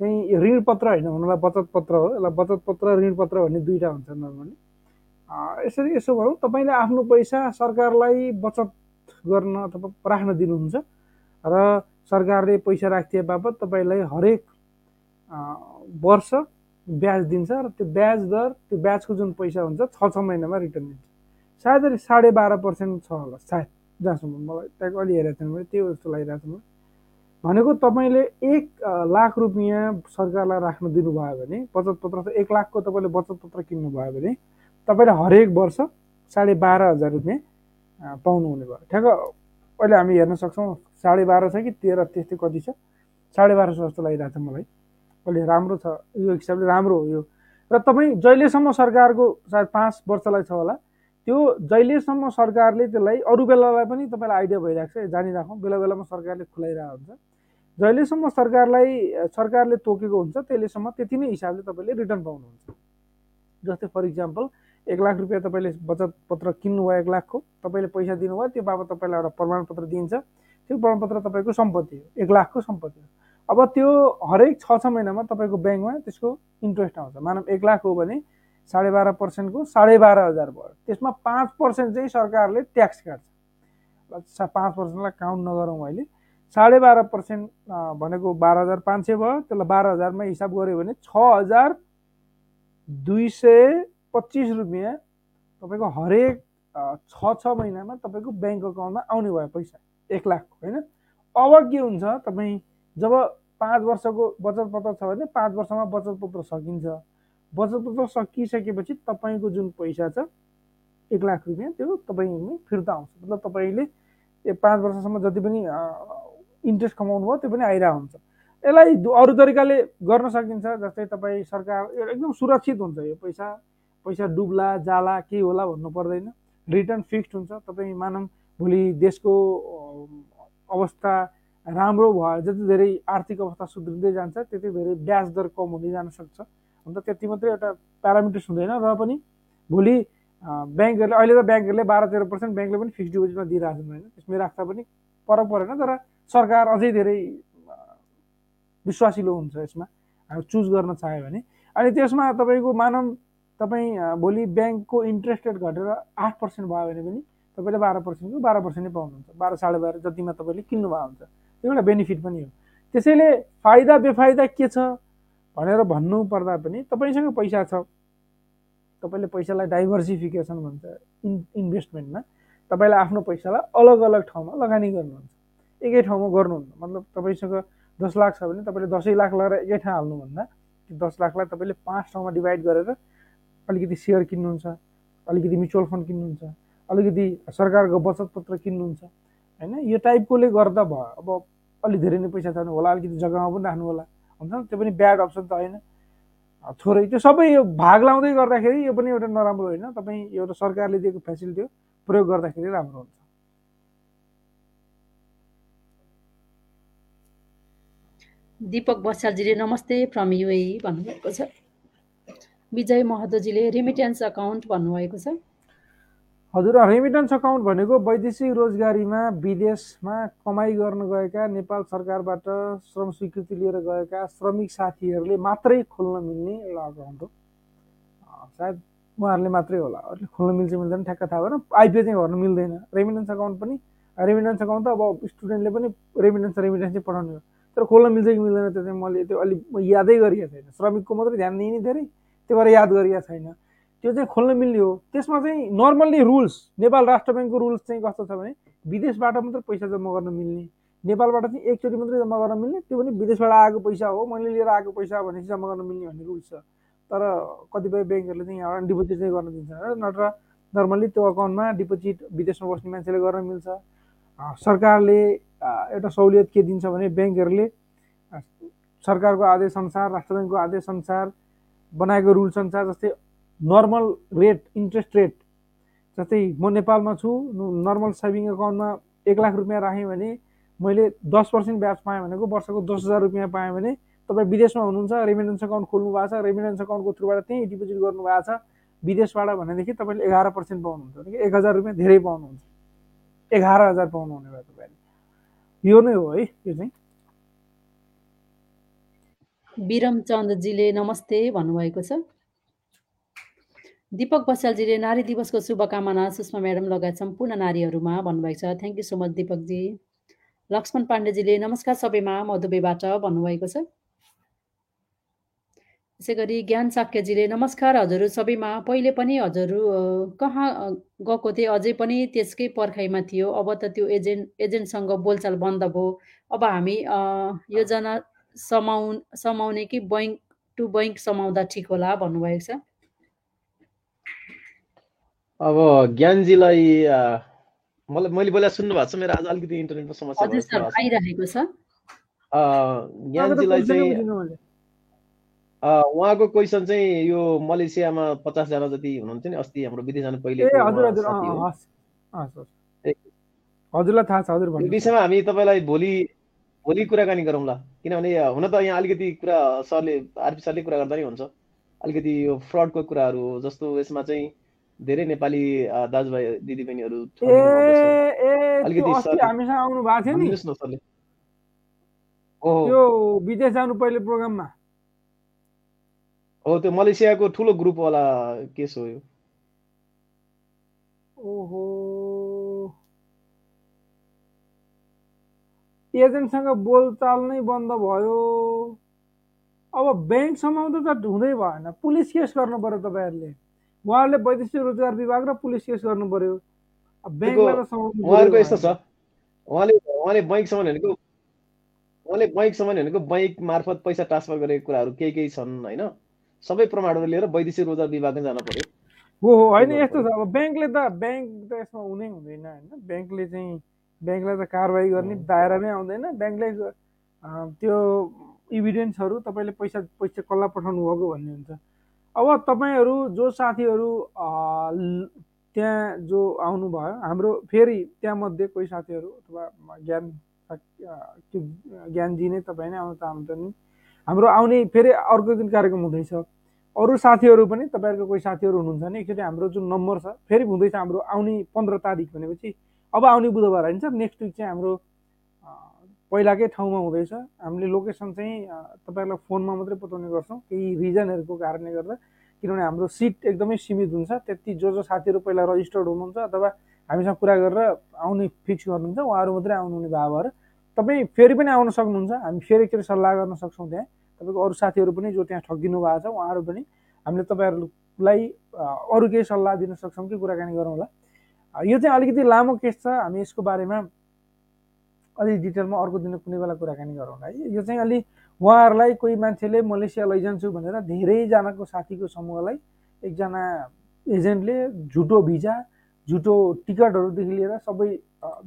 चाहिँ ऋण पत्र होइन हुनुलाई बचत पत्र हो। यसलाई बचत पत्र ऋण पत्र भन्ने दुईवटा हुन्छ नर्मली। यसरी यसो भनौँ तपाईँले आफ्नो पैसा सरकारलाई बचत गर्न अथवा राख्न दिनुहुन्छ र सरकारले पैसा राखिदिए बापत तपाईँलाई हरेक वर्ष ब्याज दिन्छ र त्यो ब्याज दर त्यो ब्याजको जुन पैसा हुन्छ छ छ महिनामा रिटर्न दिन्छ। सायद अहिले साढे बाह्र पर्सेन्ट छ होला सायद। जहाँसम्म मलाई त्यहाँको अलि हेरेको थिएन मैले त्यो जस्तो लागिरहेको छ मलाई। भनेको तपाईँले एक लाख रुपियाँ सरकारलाई राख्न दिनुभयो भने बचत पत्र एक लाखको तपाईँले बचत पत्र किन्नुभयो भने तपाईँले हरेक वर्ष साढे बाह्र हजार रुपियाँ पाउनुहुने भयो। ठ्याक्क अहिले हामी हेर्न सक्छौँ साढे बाह्र छ कि तेह्र त्यस्तै कति छ? साढे बाह्र सौ जस्तो लागिरहेको छ मलाई। अहिले राम्रो छ यो हिसाबले राम्रो हो यो। र तपाईँ जहिलेसम्म सरकारको सायद पाँच वर्षलाई छ होला त्यो जहिलेसम्म सरकारले त्यसलाई अरू बेलालाई पनि तपाईँलाई आइडिया भइरहेको छ जानिराखौँ। बेला बेलामा सरकारले खुलाइरहेको हुन्छ। जहिलेसम्म सरकारलाई सरकारले तोकेको हुन्छ त्यसलेसम्म त्यति नै हिसाबले तपाईँले रिटर्न पाउनुहुन्छ। जस्तै फर इक्जाम्पल एक लाख रुपियाँ तपाईँले बचत पत्र किन्नुभयो एक लाखको तपाईँले पैसा दिनुभयो त्यो बाबत तपाईँलाई एउटा प्रमाणपत्र दिन्छ। त्यो प्रमाणपत्र तपाईँको सम्पत्ति हो। एक लाखको सम्पत्ति हो। अब त्यो हरेक छ छ महिनामा तपाईँको ब्याङ्कमा त्यसको इन्ट्रेस्ट आउँछ। मानव एक लाख हो भने साढे बाह्र पर्सेन्टको साढे बाह्र हजार भयो। त्यसमा पाँच पर्सेन्ट चाहिँ सरकारले ट्याक्स काट्छ। पाँच पर्सेन्टलाई काउन्ट नगरौँ अहिले। साढे बाह्र पर्सेन्ट भनेको बाह्र हजार पाँच सय भयो। त्यसलाई बाह्र हजारमा हिसाब गऱ्यो भने छ हजार दुई सय पच्चिस रुपियाँ तपाईँको हरेक छ छ महिनामा तपाईँको ब्याङ्क अकाउन्टमा आउने भयो पैसा। एक लाखको होइन? अब के हुन्छ तपाईँ जब पाँच वर्षको बचत पत्र छ भने पाँच वर्षमा बचत पत्र सकिन्छ। बचत पत्र सकिसकेपछि तपाईँको जुन पैसा छ एक लाख रुपियाँ त्यो तपाईँले फिर्ता आउँछ। मतलब तपाईँले पाँच वर्षसम्म जति पनि इन्ट्रेस्ट कमाउनु भयो त्यो पनि आइरहेको हुन्छ यसलाई अरू तरिकाले गर्न सकिन्छ जस्तै तपाईँ सरकार एकदम सुरक्षित हुन्छ यो पैसा। पैसा डुब्ला जाला के होला भन्नु पर्दैन। रिटर्न फिक्स्ड हुन्छ। तपाईँ मानव भोलि देशको अवस्था राम्रो भयो जति धेरै आर्थिक अवस्था सुध्रिँदै जान्छ त्यति धेरै ब्याज दर कम हुँदै जान सक्छ। अन्त त्यति मात्रै एउटा प्यारामिटर्स हुँदैन र पनि भोलि ब्याङ्कहरूले अहिले त ब्याङ्कहरूले बाह्र तेह्र पर्सेन्ट ब्याङ्कले पनि फिक्स डिपोजिटमा दिइरहेको छन् होइन त्यसमै राख्दा पनि फरक परेन तर सरकार अझै धेरै विश्वासिलो हुन्छ यसमा। चुज गर्न चाह्यो भने। अनि त्यसमा तपाईँको मानव तपाईँ भोलि ब्याङ्कको इन्ट्रेस्ट रेट घटेर आठ पर्सेन्ट भयो भने पनि तपाईँले बाह्र पर्सेन्टको बाह्र पर्सेन्ट नै पाउनुहुन्छ। बाह्र साढे बाह्र जतिमा तपाईँले किन्नुभएको हुन्छ। त्यो एउटा बेनिफिट पनि हो। त्यसैले फाइदा बेफाइदा के छ भनेर भन्नु पर्दा पनि तपाईँसँग पैसा छ। तपाईँले पैसालाई डाइभर्सिफिकेसन भन्छ इन् इन्भेस्टमेन्टमा तपाईँले आफ्नो पैसालाई अलग अलग ठाउँमा लगानी गर्नुहुन्छ। एकै ठाउँमा गर्नुहुन्न मतलब तपाईँसँग दस लाख छ भने तपाईँले दसै लाख लगाएर एकै ठाउँ हाल्नुभन्दा दस लाखलाई तपाईँले पाँच ठाउँमा डिभाइड गरेर अलिकति सेयर किन्नुहुन्छ अलिकति म्युचुअल फन्ड किन्नुहुन्छ अलिकति सरकारको बचत पत्र किन्नुहुन्छ होइन? यो टाइपकोले गर्दा भयो। अब अलिक धेरै नै पैसा छ भने होला अलिकति जग्गामा पनि राख्नु होला हुन्छ? त्यो पनि ब्याड अप्सन त होइन। थोरै त्यो सबै यो भाग लाउँदै गर्दाखेरि यो पनि एउटा नराम्रो होइन। तपाईँ एउटा सरकारले दिएको फेसिलिटी हो प्रयोग गर्दाखेरि राम्रो हुन्छ। दिपक बसालजीले नमस्ते फ्रम युए भन्नुभएको छ। विजय महतोजीले रिमिटेन्स अकाउन्ट भन्नुभएको छ। हजुर रेमिटेन्स अकाउन्ट भनेको वैदेशिक रोजगारीमा विदेशमा कमाइ गर्न गएका नेपाल सरकारबाट श्रम स्वीकृति लिएर गएका श्रमिक साथीहरूले मात्रै खोल्न मिल्ने एउटा अकाउन्ट हो सायद उहाँहरूले मात्रै होला अरूले खोल्न मिल्छ मिल्दैन ठ्याक्क थाहा भएन। आइपिओ चाहिँ भर्नु मिल्दैन। रेमिटेन्स अकाउन्ट पनि रेमिटेन्स अकाउन्ट त अब स्टुडेन्टले पनि रेमिटेन्स रेमिटेन्स चाहिँ पठाउने हो। तर खोल्न मिल्छ कि मिल्दैन त्यो चाहिँ मैले त्यो अलिक यादै गरिएको छैन। श्रमिकको मात्रै ध्यान दिने धेरै। त्यो भएर याद गरिएको छैन। त्यो चाहिँ खोल्न मिल्ने हो। त्यसमा चाहिँ नर्मल्ली रुल्स नेपाल राष्ट्र ब्याङ्कको रुल्स चाहिँ कस्तो छ भने विदेशबाट मात्रै पैसा जम्मा गर्न मिल्ने नेपालबाट चाहिँ एकचोटि मात्रै जम्मा गर्न मिल्ने त्यो पनि विदेशबाट आएको पैसा हो मैले लिएर आएको पैसा भनेपछि जम्मा गर्न मिल्ने भन्ने रुल्स छ। तर कतिपय ब्याङ्कहरूले चाहिँ यहाँबाट डिपोजिट चाहिँ गर्न दिन्छ नत्र नर्मल्ली त्यो अकाउन्टमा डिपोजिट विदेशमा बस्ने मान्छेले गर्न मिल्छ। सरकारले एउटा सहुलियत के दिन्छ भने ब्याङ्कहरूले सरकारको आदेशअनुसार राष्ट्र ब्याङ्कको आदेशअनुसार बनाएको रुल्स अनुसार जस्तै नर्मल रेट इन्ट्रेस्ट रेट जस्तै म नेपालमा छु नर्मल सेभिङ एकाउन्टमा एक लाख रुपियाँ राखेँ भने मैले दस पर्सेन्ट ब्याज पाएँ भनेको वर्षको दस हजार रुपियाँ पाएँ भने तपाईँ विदेशमा हुनुहुन्छ रेमिडेन्स अकाउन्ट खोल्नु भएको छ रेमिडेन्स अकाउन्टको थ्रुबाट त्यहीँ डिपोजिट गर्नुभएको छ विदेशबाट भनेदेखि तपाईँले एघार पर्सेन्ट पाउनुहुन्छ भनेको एक हजार रुपियाँ धेरै पाउनुहुन्छ। एघार हजार पाउनुहुने भयो तपाईँले। यो नै हो है यो चाहिँ। विरमचन्दजीले नमस्ते भन्नुभएको छ। दिपक बसालजीले नारी दिवसको शुभकामना सुषमा म्याडम लगायत सम्पूर्ण नारीहरूमा भन्नुभएको छ। Thank you so much Deepak ji. Laxman पाण्डेजीले नमस्कार सबैमा मधुबेबाट भन्नुभएको छ। त्यसै गरी ज्ञान साक्यजीले नमस्कार हजुर सबैमा पहिले पनि हजुर कहाँ गएको थिएँ अझै पनि त्यसकै पर्खाइमा थियो। अब त त्यो एजेन्ट एजेन्टसँग बोलचाल बन्द भयो। अब हामी योजना समाउ समाउने कि बैङ्क टु बैङ्क समाउँदा ठिक होला भन्नुभएको छ? अब ज्ञानजीलाई मलाई मैले बोला सुन्नु भएको छ मेरो आज अलिकति इन्टरनेटमा समस्या आइरहेको छ। ज्ञानजीलाई चाहिँ उहाँको क्वेसन चाहिँ यो मलेसियामा पचासजना जति हुनुहुन्थ्यो नि अस्ति हाम्रो विदेश जानु पहिले हजुरलाई थाहा छ हजुर विषयमा हामी तपाईँलाई भोलि भोलि कुराकानी गरौँला किनभने हुन त यहाँ अलिकति कुरा सरले आरपी सरले कुरा गर्दा नै हुन्छ। अलिकति यो फ्रडको कुराहरू जस्तो यसमा चाहिँ धेरै नेपाली दाजुभाइ दिदीबहिनीहरू अलिकति विदेश जानु पहिले प्रोग्राममा। हो त्यो मलेसियाको ठुलो ग्रुपवाला केस हो यो। ओहो। एजेन्टसँग बोलचाल नै बन्द भयो। अब ब्याङ्क समाउँदा त हुँदै भएन। पुलिस केस गर्नु पर्यो तपाईँहरूले। उहाँहरूले वैदेशिक रोजगार विभाग र पुलिस केस गर्नु पर्यो। उहाँहरूको यस्तो छ। उहाँले उहाँले बैङ्क सामान भनेको उहाँले भनेको बैङ्क मार्फत पैसा ट्रान्सफर गरेको कुराहरू केही केही छन् होइन? सबै प्रमाणहरू लिएर वैदेशिक रोजगार विभागमै जानु पर्यो। हो हो होइन यस्तो छ। अब ब्याङ्कले त ब्याङ्क त यसमा हुनै हुँदैन होइन? ब्याङ्कले चाहिँ ब्याङ्कलाई त कारवाही गर्ने दायरामै आउँदैन। ब्याङ्कले त्यो इभिडेन्सहरू तपाईँले पैसा पैसा कसलाई पठाउनु भएको भन्ने हुन्छ। अब तपाईँहरू जो साथीहरू त्यहाँ जो आउनुभयो हाम्रो फेरि त्यहाँमध्ये कोही साथीहरू अथवा ज्ञान त्यो ज्ञानजी नै तपाईँ नै आउनु चाहनुहुन्छ नि। हाम्रो आउने फेरि अर्को दिन कार्यक्रम हुँदैछ। अरू साथीहरू पनि तपाईँहरूको कोही साथीहरू हुनुहुन्छ भने एकचोटि हाम्रो जुन नम्बर छ फेरि हुँदैछ हाम्रो आउने पन्ध्र तारिक भनेपछि अब आउने बुधबार होइन नेक्स्ट विक चाहिँ हाम्रो पहिलाकै ठाउँमा हुँदैछ। हामीले लोकेसन चाहिँ तपाईँहरूलाई फोनमा मात्रै बताउने गर्छौँ। केही रिजनहरूको कारणले गर्दा। किनभने हाम्रो सिट एकदमै सीमित हुन्छ। त्यति जो जो साथीहरू पहिला रजिस्टर्ड हुनुहुन्छ अथवा हामीसँग कुरा गरेर आउने फिक्स गर्नुहुन्छ उहाँहरू मात्रै आउनुहुने भएर तपाईँ फेरि पनि आउन सक्नुहुन्छ। हामी फेरि एकचोटि सल्लाह गर्न सक्छौँ त्यहाँ। तपाईँको अरू साथीहरू पनि जो त्यहाँ ठगिनु भएको छ उहाँहरू पनि। हामीले तपाईँहरूलाई अरू केही सल्लाह दिन सक्छौँ कि कुराकानी गरौँला? यो चाहिँ अलिकति लामो केस छ। हामी यसको बारेमा अलिक डिटेलमा अर्को दिन कुनै बेला कुराकानी गरौँला है। यो चाहिँ अलि उहाँहरूलाई कोही मान्छेले मलेसिया लैजान्छु भनेर धेरैजनाको साथीको समूहलाई एकजना एजेन्टले झुटो भिजा झुटो टिकटहरूदेखि लिएर सबै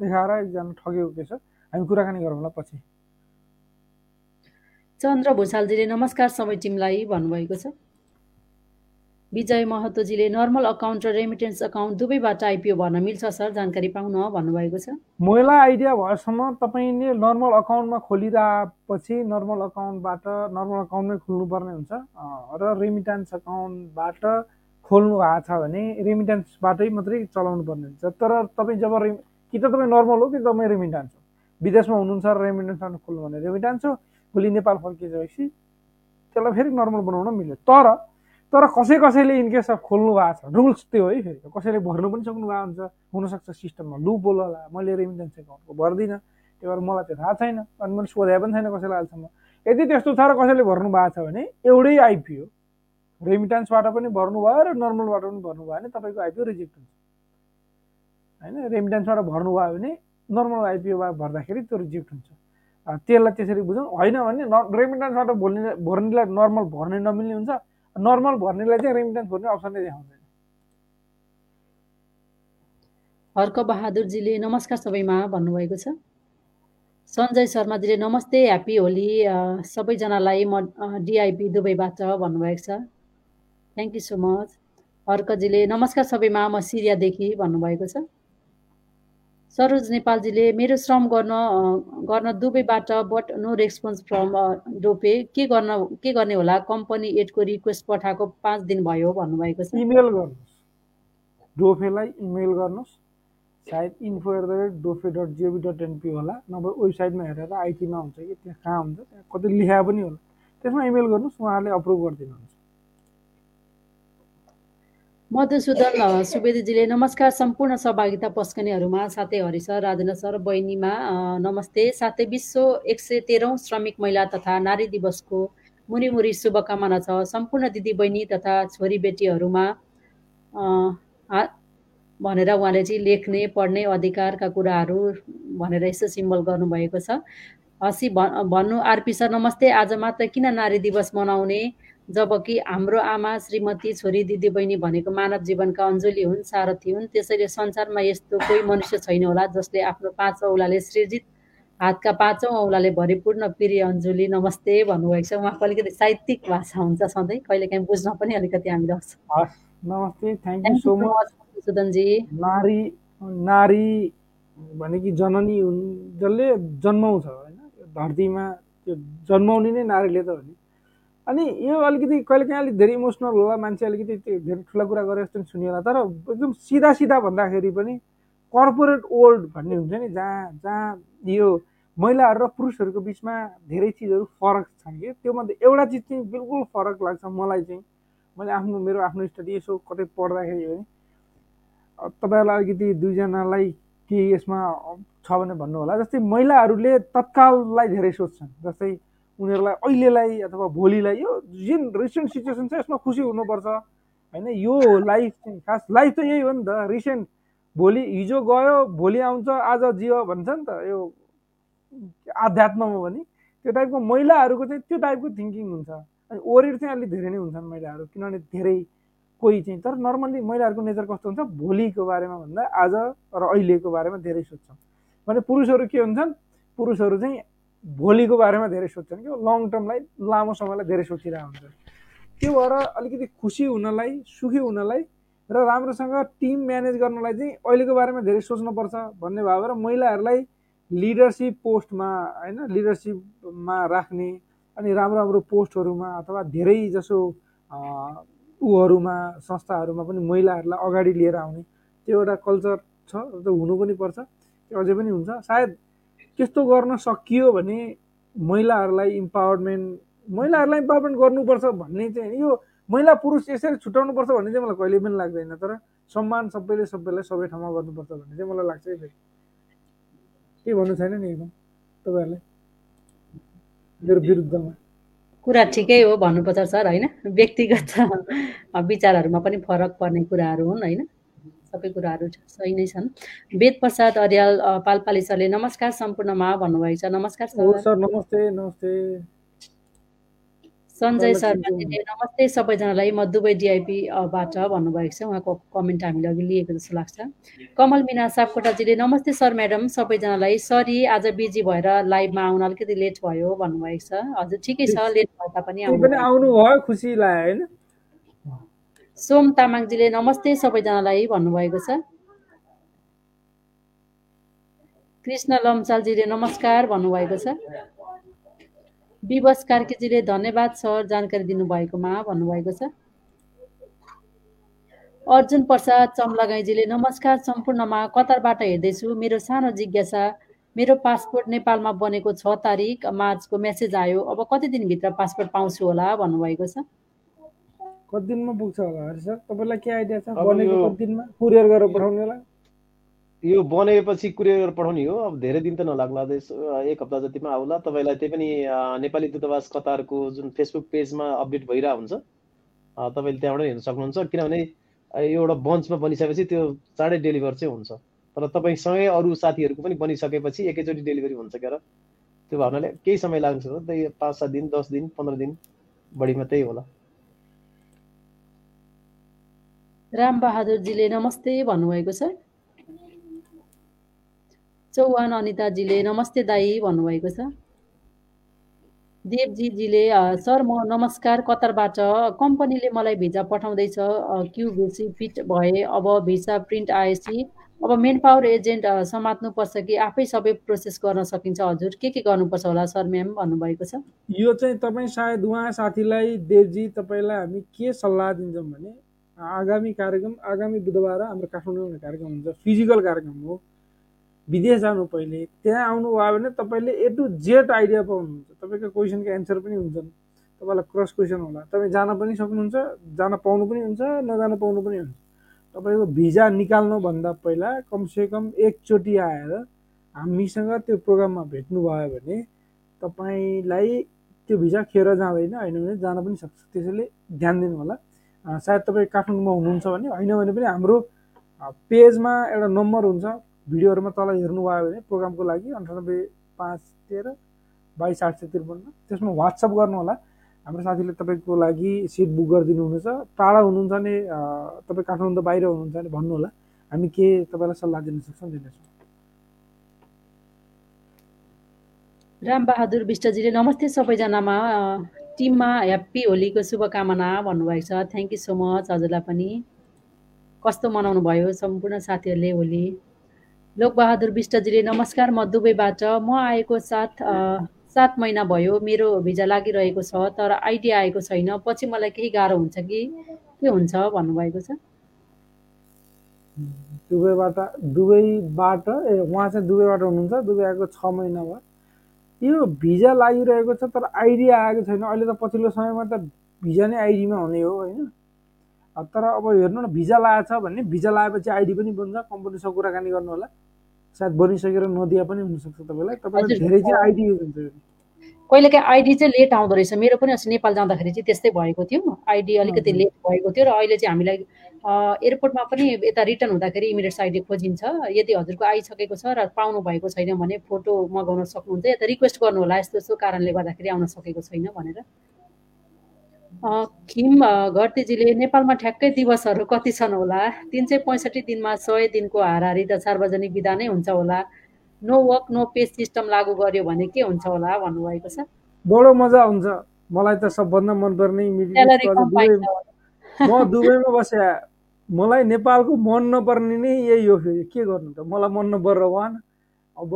देखाएर एकजना ठगेको के छ। हामी कुराकानी गरौँला पछि। चन्द्र भूषालजीले नमस्कार सबै टिमलाई भन्नुभएको छ। विजय महतोजीले नर्मल अकाउन्ट र रेमिटेन्स अकाउन्ट दुवैबाट आइपिओ भर्न मिल्छ सर? जानकारी पाउन भन्नुभएको छ। महिला आइडिया भएसम्म तपाईँले नर्मल अकाउन्टमा खोलिरहेपछि नर्मल अकाउन्टबाट नर्मल अकाउन्टमै खोल्नुपर्ने हुन्छ। र रेमिटेन्स अकाउन्टबाट खोल्नु भएको छ भने रेमिटेन्सबाटै मात्रै चलाउनु पर्ने हुन्छ। तर तपाईँ जब रे कि त तपाईँ नर्मल हो कि तपाईँ रेमिटेन्स हो? विदेशमा हुनुहुन्छ र रेमिटेन्सबाट खोल्नु भने रेमिटेन्स हो भोलि नेपाल फर्किसकेपछि त्यसलाई फेरि नर्मल बनाउन मिल्यो। तर तर कसै कसैले इनकेस अफ खोल्नु भएको छ। रुल्स त्यो है फेरि। कसैले भर्नु पनि सक्नु भएको हुन्छ। हुनसक्छ सिस्टममा लु बोल होला। मैले रेमिटेन्स एकाउन्टको भर्दिनँ। त्यो भएर मलाई त्यो थाहा छैन। अनि मैले सोधे पनि छैन कसैलाई अहिलेसम्म। यदि त्यस्तो छ र कसैले भर्नु भएको छ भने एउटै आइपिओ रेमिटेन्सबाट पनि भर्नुभयो र नर्मलबाट पनि भर्नुभयो भने तपाईँको आइपिओ रिजेक्ट हुन्छ। होइन? रेमिटेन्सबाट भर्नुभयो भने नर्मल आइपिओबाट भर्दाखेरि त्यो रिजेक्ट हुन्छ। त्यसलाई त्यसरी बुझौँ। होइन भने न रेमिटेन्सबाट भर्ने भर्नेलाई नर्मल भर्ने नमिल्ने हुन्छ। नर्मल भर्नेलाई चाहिँ रेमिटेन्स अप्सनै देखाउँदैन। हर्क बहादुरजीले नमस्कार सबैमा भन्नुभएको छ। सञ्जय शर्माजीले नमस्ते ह्याप्पी होली सबैजनालाई म डिआइपी दुबईबाट भन्नुभएको छ। थ्याङ्क यू सो मच हर्कजीले नमस्कार सबैमा म सिरियादेखि भन्नुभएको छ। सरोज नेपालजीले मेरो श्रम गर्न गर्न दुबईबाट but no response from DoFE के गर्न के गर्ने होला? कम्पनी एडको रिक्वेस्ट पठाएको पाँच दिन भयो भन्नुभएको छ। इमेल गर्नुहोस्। डोफेलाई इमेल गर्नुहोस्। सायद info at the rate DoFE dot GOV dot NP होला। नभए वेबसाइटमा हेरेर आइटीमा हुन्छ कि त्यहाँ कहाँ हुन्छ त्यहाँ कति लेखा पनि होला। त्यसमा इमेल गर्नुहोस् उहाँहरूले अप्रुभ गरिदिनुहुन्छ। मधुसूदन सुवेदीजीले नमस्कार सम्पूर्ण सहभागिता पस्कनेहरूमा साथै हरि सर राजेन्द्र सर बहिनीमा नमस्ते। साथै विश्व एक सय तेह्रौँ श्रमिक महिला तथा नारी दिवसको मुरी मुरी शुभकामना छ। सम्पूर्ण दिदी बहिनी तथा छोरी बेटीहरूमा भनेर उहाँले चाहिँ लेख्ने पढ्ने अधिकारका कुराहरू भनेर यसो सिम्बल गर्नुभएको छ। हसी भन्नु आरपी सर नमस्ते। आज मात्र किन नारी दिवस मनाउने? जबकि हाम्रो आमा श्रीमती छोरी दिदी बहिनी भनेको मानव जीवनका अञ्जुली हुन् सारथी हुन् त्यसैले संसारमा यस्तो कोही मनुष्य छैन होला जसले आफ्नो पाँच औलाले सृजित हातका पाँचौँ औलाले भरिपूर्ण प्रिय अञ्जुली नमस्ते भन्नुभएको छ। उहाँको अलिकति साहित्यिक भाषा हुन्छ सधैँ। कहिले काहीँ बुझ्न पनि अलिकति हामी सक्छौँ नमस्ते थ्याङ्क यू सो मच सुदनजी। नारी नारी भनेकी जननी हुन् जसले जन्माउँछ। धरतीमा त्यो जन्माउने नै नारीले त हो नि। अनि यो अलिकति कहिले काहीँ अलिक धेरै इमोसनल होला मान्छे अलिकति त्यो धेरै ठुला कुरा गरे जस्तो पनि सुनिएला। तर एकदम सिधा सिधा भन्दाखेरि पनि कर्पोरेट ओल्ड भन्ने हुन्छ नि जहाँ जहाँ यो महिलाहरू र पुरुषहरूको बिचमा धेरै चिजहरू फरक छन् कि। त्योमध्ये एउटा चिज चाहिँ बिल्कुल फरक लाग्छ मलाई चाहिँ। मैले आफ्नो मेरो आफ्नो स्टडी यसो कतै पढ्दाखेरि हो तपाईँहरूलाई अलिकति दुईजनालाई के यसमा छ भने भन्नु होला। जस्तै महिलाहरूले तत्काललाई धेरै सोध्छन् जस्तै उनीहरूलाई अहिलेलाई अथवा भोलिलाई यो जुन रिसेन्ट सिचुएसन छ यसमा खुसी हुनुपर्छ। होइन यो लाइफ चाहिँ खास लाइफ त यही हो नि त। रिसेन्ट भोलि हिजो गयो भोलि आउँछ आज जियो भन्छ नि त। यो आध्यात्ममा पनि त्यो टाइपको महिलाहरूको चाहिँ त्यो टाइपको थिङ्किङ हुन्छ। अनि ओरिड चाहिँ अलिक धेरै नै हुन्छन् महिलाहरू किनभने धेरै कोही चाहिँ। तर नर्मल्ली महिलाहरूको नेचर कस्तो हुन्छ? भोलिको बारेमा भन्दा आज र अहिलेको बारेमा धेरै सोध्छन् भने पुरुषहरू के हुन्छन्? पुरुषहरू चाहिँ भोलिको बारेमा धेरै सोध्छन् कि लङ टर्मलाई लामो समयलाई धेरै सोचिरहेको हुन्छ त्यो भएर अलिकति खुसी हुनलाई सुखी हुनलाई र राम्रोसँग टिम म्यानेज गर्नलाई चाहिँ अहिलेको बारेमा धेरै सोच्नुपर्छ भन्ने भएर महिलाहरूलाई लिडरसिप पोस्टमा होइन लिडरसिपमा राख्ने अनि राम्रो राम्रो पोस्टहरूमा अथवा धेरै जसो ऊहरूमा संस्थाहरूमा पनि महिलाहरूलाई अगाडि लिएर आउने त्यो एउटा कल्चर छ त्यो हुनु पनि पर्छ। त्यो अझै पनि हुन्छ। सायद त्यस्तो गर्न सकियो भने महिलाहरूलाई इम्पावरमेन्ट महिलाहरूलाई इम्पावरमेन्ट गर्नुपर्छ भन्ने चाहिँ यो महिला पुरुष यसरी छुट्याउनुपर्छ भन्ने चाहिँ मलाई कहिले पनि लाग्दैन तर सम्मान सबैले सबैलाई सबै ठाउँमा गर्नुपर्छ भन्ने चाहिँ मलाई लाग्छ है फेरि। के भन्नु छैन नि एकदम? तपाईँहरूलाई? मेरो विरुद्धमा। कुरा ठिकै हो भन्नुपर्छ सर होइन? व्यक्तिगत विचारहरूमा पनि फरक पर्ने कुराहरू हुन् होइन? सबै कुराहरू सही नै छन्। वेद प्रसाद अर्याल पालपाली सरले नमस्कार सम्पूर्णमा भन्नुभएको छ। नमस्कार सर। नमस्ते नमस्ते। सञ्जय शर्माजीले नमस्ते सबैजनालाई म दुबई डिआइपीबाट भन्नुभएको छ। उहाँको कमेन्ट हामीले अघि लिएको जस्तो लाग्छ। कमल मिना सापकोटाजीले नमस्ते सर म्याडम सबैजनालाई सरी आज बिजी भएर लाइभमा आउन अलिकति लेट भयो भन्नुभएको छ। हजुर ठिकै छ लेट भए तापनि आउनु भयो खुसी लाग्यो होइन? सोम तामाङजीले नमस्ते सबैजनालाई भन्नुभएको छ। कृष्ण लम्सालजीले नमस्कार भन्नुभएको छ। विवश कार्कीजीले धन्यवाद सर जानकारी दिनुभएकोमा भन्नुभएको छ। अर्जुन प्रसाद चम्लागाईजीले नमस्कार सम्पूर्णमा कतारबाट हेर्दैछु। मेरो सानो जिज्ञासा मेरो पासपोर्ट नेपालमा बनेको छ तारिक मार्चको मेसेज आयो। अब कति दिनभित्र पासपोर्ट पाउँछु होला भन्नुभएको छ। कति दिनमा पुग्छ होला सर तपाईँलाई के आइडिया छ बनेको कति दिनमा कुरियर गरेर पठाउने होला यो बनेपछि कुरियर पठाउने हो। अब धेरै दिन त नलाग्ला एक हप्ता जतिमा आउला। तपाईँलाई त्यही पनि नेपाली दूतावास कतारको जुन फेसबुक पेजमा अपडेट भइरहेको हुन्छ तपाईँले त्यहाँबाट हेर्न सक्नुहुन्छ। किनभने एउटा बन्चमा बनिसकेपछि त्यो चाँडै डेलिभर चाहिँ हुन्छ। तर तपाईँसँगै अरू साथीहरूको पनि बनिसकेपछि एकैचोटि डेलिभरी हुन्छ क्या त्यो भावनाले केही समय लाग्छ त्यही पाँच सात दिन दस दिन पन्ध्र दिन बढीमा त्यही होला। रामबहादुरजीले नमस्ते भन्नुभएको छ। चौहान अनिताजीले नमस्ते दाई भन्नुभएको छ। देवजीजीले सर म नमस्कार कतारबाट कम्पनीले मलाई भिजा पठाउँदैछ क्यु बेसी फिट भए अब भिसा प्रिन्ट आएपछि अब मेन पावर एजेन्ट समात्नुपर्छ कि आफै सबै प्रोसेस गर्न सकिन्छ हजुर। के के गर्नुपर्छ होला सर म्याम भन्नुभएको छ? यो चाहिँ तपाईँ सायद उहाँ साथीलाई देवजी तपाईँलाई हामी के सल्लाह दिन्छौँ भने आगामी कार्यक्रम आगामी बुधबार हाम्रो काठमाडौँ कार्यक्रम हुन्छ फिजिकल कार्यक्रम हो। विदेश जानु पहिले त्यहाँ आउनुभयो भने तपाईँले ए टु जेड आइडिया पाउनुहुन्छ। तपाईँको क्वेसनको एन्सर पनि हुन्छन्। तपाईँलाई क्रस क्वेसन होला। तपाईँ जान पनि सक्नुहुन्छ जान पाउनु पनि हुन्छ नजान पाउनु पनि हुन्छ। तपाईँको भिजा निकाल्नुभन्दा पहिला कमसेकम एकचोटि आएर हामीसँग त्यो प्रोग्राममा भेट्नुभयो भने तपाईँलाई त्यो भिजा खेर जाँदैन होइन भने जान पनि सक्छ। त्यसैले ध्यान दिनु होला सायद तपाईँ काठमाडौँमा हुनुहुन्छ भने होइन भने पनि हाम्रो पेजमा एउटा नम्बर हुन्छ। भिडियोहरूमा तल हेर्नुभयो भने प्रोग्रामको लागि अन्ठानब्बे पाँच तेह्र बाइस आठ सय त्रिपन्न। त्यसमा वाट्सएप गर्नु होला हाम्रो साथीले तपाईँको लागि सिट बुक गरिदिनु हुनेछ टाढा हुनुहुन्छ भने तपाईँ काठमाडौँ बाहिर हुनुहुन्छ भने भन्नु होला हामी के तपाईँलाई सल्लाह दिन सक्छौँ दिनेछौँ रामबहादुर विष्टजीले नमस्ते सबैजनामा। टिममा ह्याप्पी होलीको शुभकामना भन्नुभएको छ। थ्याङ्क यू सो मच हजुरलाई पनि। कस्तो मनाउनु भयो? सम्पूर्ण साथीहरूले होली। लोकबहादुर विष्टजीले नमस्कार म दुबईबाट। म आएको सात सात महिना भयो। मेरो भिजा लागिरहेको छ तर आइडिया आएको छैन। पछि मलाई केही गाह्रो हुन्छ कि? के हुन्छ भन्नुभएको छ? दुबईबाट दुबईबाट ए उहाँ चाहिँ दुबईबाट हुनुहुन्छ। दुबई आएको छ महिना भयो। यो भिजा लागिरहेको छ तर आइडिया आएको छैन। अहिले त पछिल्लो समयमा त भिजा नै आइडीमा हुने हो होइन? तर अब हेर्नु न भिजा लगाएको छ भने भिजा लगाएपछि आइडी पनि बन्छ कम्पनीसँग कुराकानी गर्नु होला। सायद बनिसकेर नदिया पनि हुनसक्छ तपाईँलाई। तपाईँलाई धेरै चाहिँ आइडी युज हुन्छ। कहिले काहीँ आइडी चाहिँ लेट आउँदो रहेछ। मेरो पनि अस्ति नेपाल जाँदाखेरि चाहिँ त्यस्तै भएको थियो। आइडी अलिकति लेट भएको थियो र अहिले चाहिँ हामीलाई एयरपोर्टमा पनि यता रिटर्न हुँदाखेरि इमिडिएट आइडी खोजिन्छ। यदि हजुरको आइसकेको छ र पाउनु भएको छैन भने फोटो मगाउन सक्नुहुन्छ यता रिक्वेस्ट गर्नु होला यस्तो यस्तो कारणले गर्दाखेरि आउन सकेको छैन भनेर। खिम घरतीजीले नेपालमा ठ्याक्कै दिवसहरू कति छन् होला? तिन सय पैँसठी दिनमा सय दिनको हाराहारी त सार्वजनिक विधा नै हुन्छ होला। No work no pay system लागू गर्यो भने के हुन्छ होला भन्नुभएको छ। बडो मजा हुन्छ मलाई त सबभन्दा मनपर्ने म दुबईमा बसे। मलाई नेपालको मन नपर्ने नै यही हो फेरि। के गर्नु त? मलाई मन नपरेर भएन अब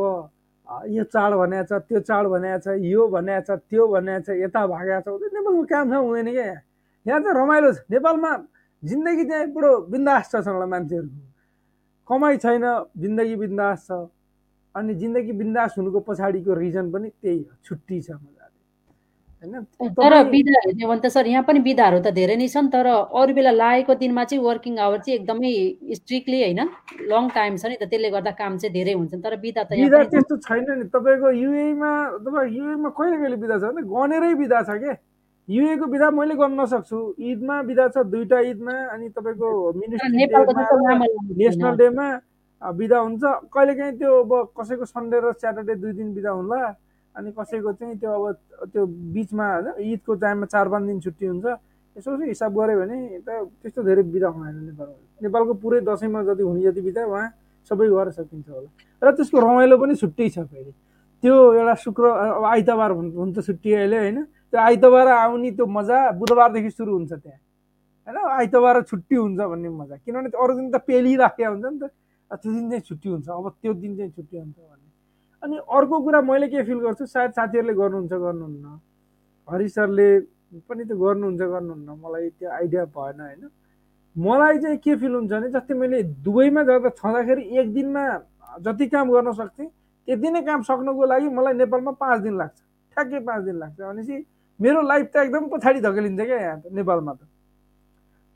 यो चाड भनेको छ त्यो चाड भनेको छ यो भनेको छ त्यो भनेको छ यता भागेको छ। नेपालमा काम छ हुँदैन क्या यहाँ यहाँ चाहिँ रमाइलो छ। नेपालमा जिन्दगी चाहिँ बुढो बिन्दास छ सँग मान्छेहरूको। कमाइ छैन जिन्दगी बिन्दास छ। अनि जिन्दगी बिन्दास हुनुको पछाडिको रिजन पनि त्यही हो। छुट्टी छ तर बिदा हेर्ने भने त सर यहाँ पनि बिदाहरू त धेरै नै छन् तर अरू बेला लागेको दिनमा चाहिँ वर्किङ आवर चाहिँ एकदमै स्ट्रिक्टली होइन लङ टाइम छ नि त त्यसले गर्दा काम चाहिँ धेरै हुन्छ तर बिदा त बिदा त्यस्तो छैन नि तपाईँको युएमा तपाईँ युएमा कहिले कहिले बिदा छ भने गनेरै बिदा छ के? युएको विधा मैले गर्न नसक्छु ईदमा विधा छ दुईवटा ईदमा अनि तपाईँको नेसनल डेमा बिदा हुन्छ। कहिलेकाहीँ त्यो अब कसैको सन्डे र स्याटरडे दुई दिन बिदा होला। अनि कसैको चाहिँ त्यो अब त्यो बिचमा होइन ईदको टाइममा चार पाँच दिन छुट्टी हुन्छ यसो हिसाब गऱ्यो भने त त्यस्तो धेरै बिदा हुँदैन नेपालमा। नेपालको पुरै दसैँमा जति हुने जति बिदा उहाँ सबै गरेर सकिन्छ होला। र त्यसको रमाइलो पनि छुट्टै छ फेरि। त्यो एउटा शुक्र आइतबार हुन्छ छुट्टी अहिले होइन त्यो आइतबार आउने त्यो मजा बुधबारदेखि सुरु हुन्छ त्यहाँ। होइन आइतबार छुट्टी हुन्छ भन्ने मजा। किनभने अरू दिन त पेलिराखेको हुन्छ नि त त्यो दिन चाहिँ छुट्टी हुन्छ अब त्यो दिन चाहिँ छुट्टी हुन्छ भन्ने। अनि अर्को कुरा मैले के फिल गर्छु सायद साथीहरूले गर्नुहुन्छ गर्नुहुन्न। हरि सरले पनि त्यो गर्नुहुन्छ गर्नुहुन्न। मलाई त्यो आइडिया भएन होइन। मलाई चाहिँ के फिल हुन्छ भने जस्तै मैले दुबईमा जाँदा छँदाखेरि एक दिनमा जति काम गर्न सक्थेँ त्यति नै काम सक्नुको लागि मलाई नेपालमा पाँच दिन लाग्छ। ठ्याक्कै पाँच दिन लाग्छ। भनेपछि मेरो लाइफ त एकदम पछाडि धकेलिन्छ क्या यहाँ त नेपालमा त।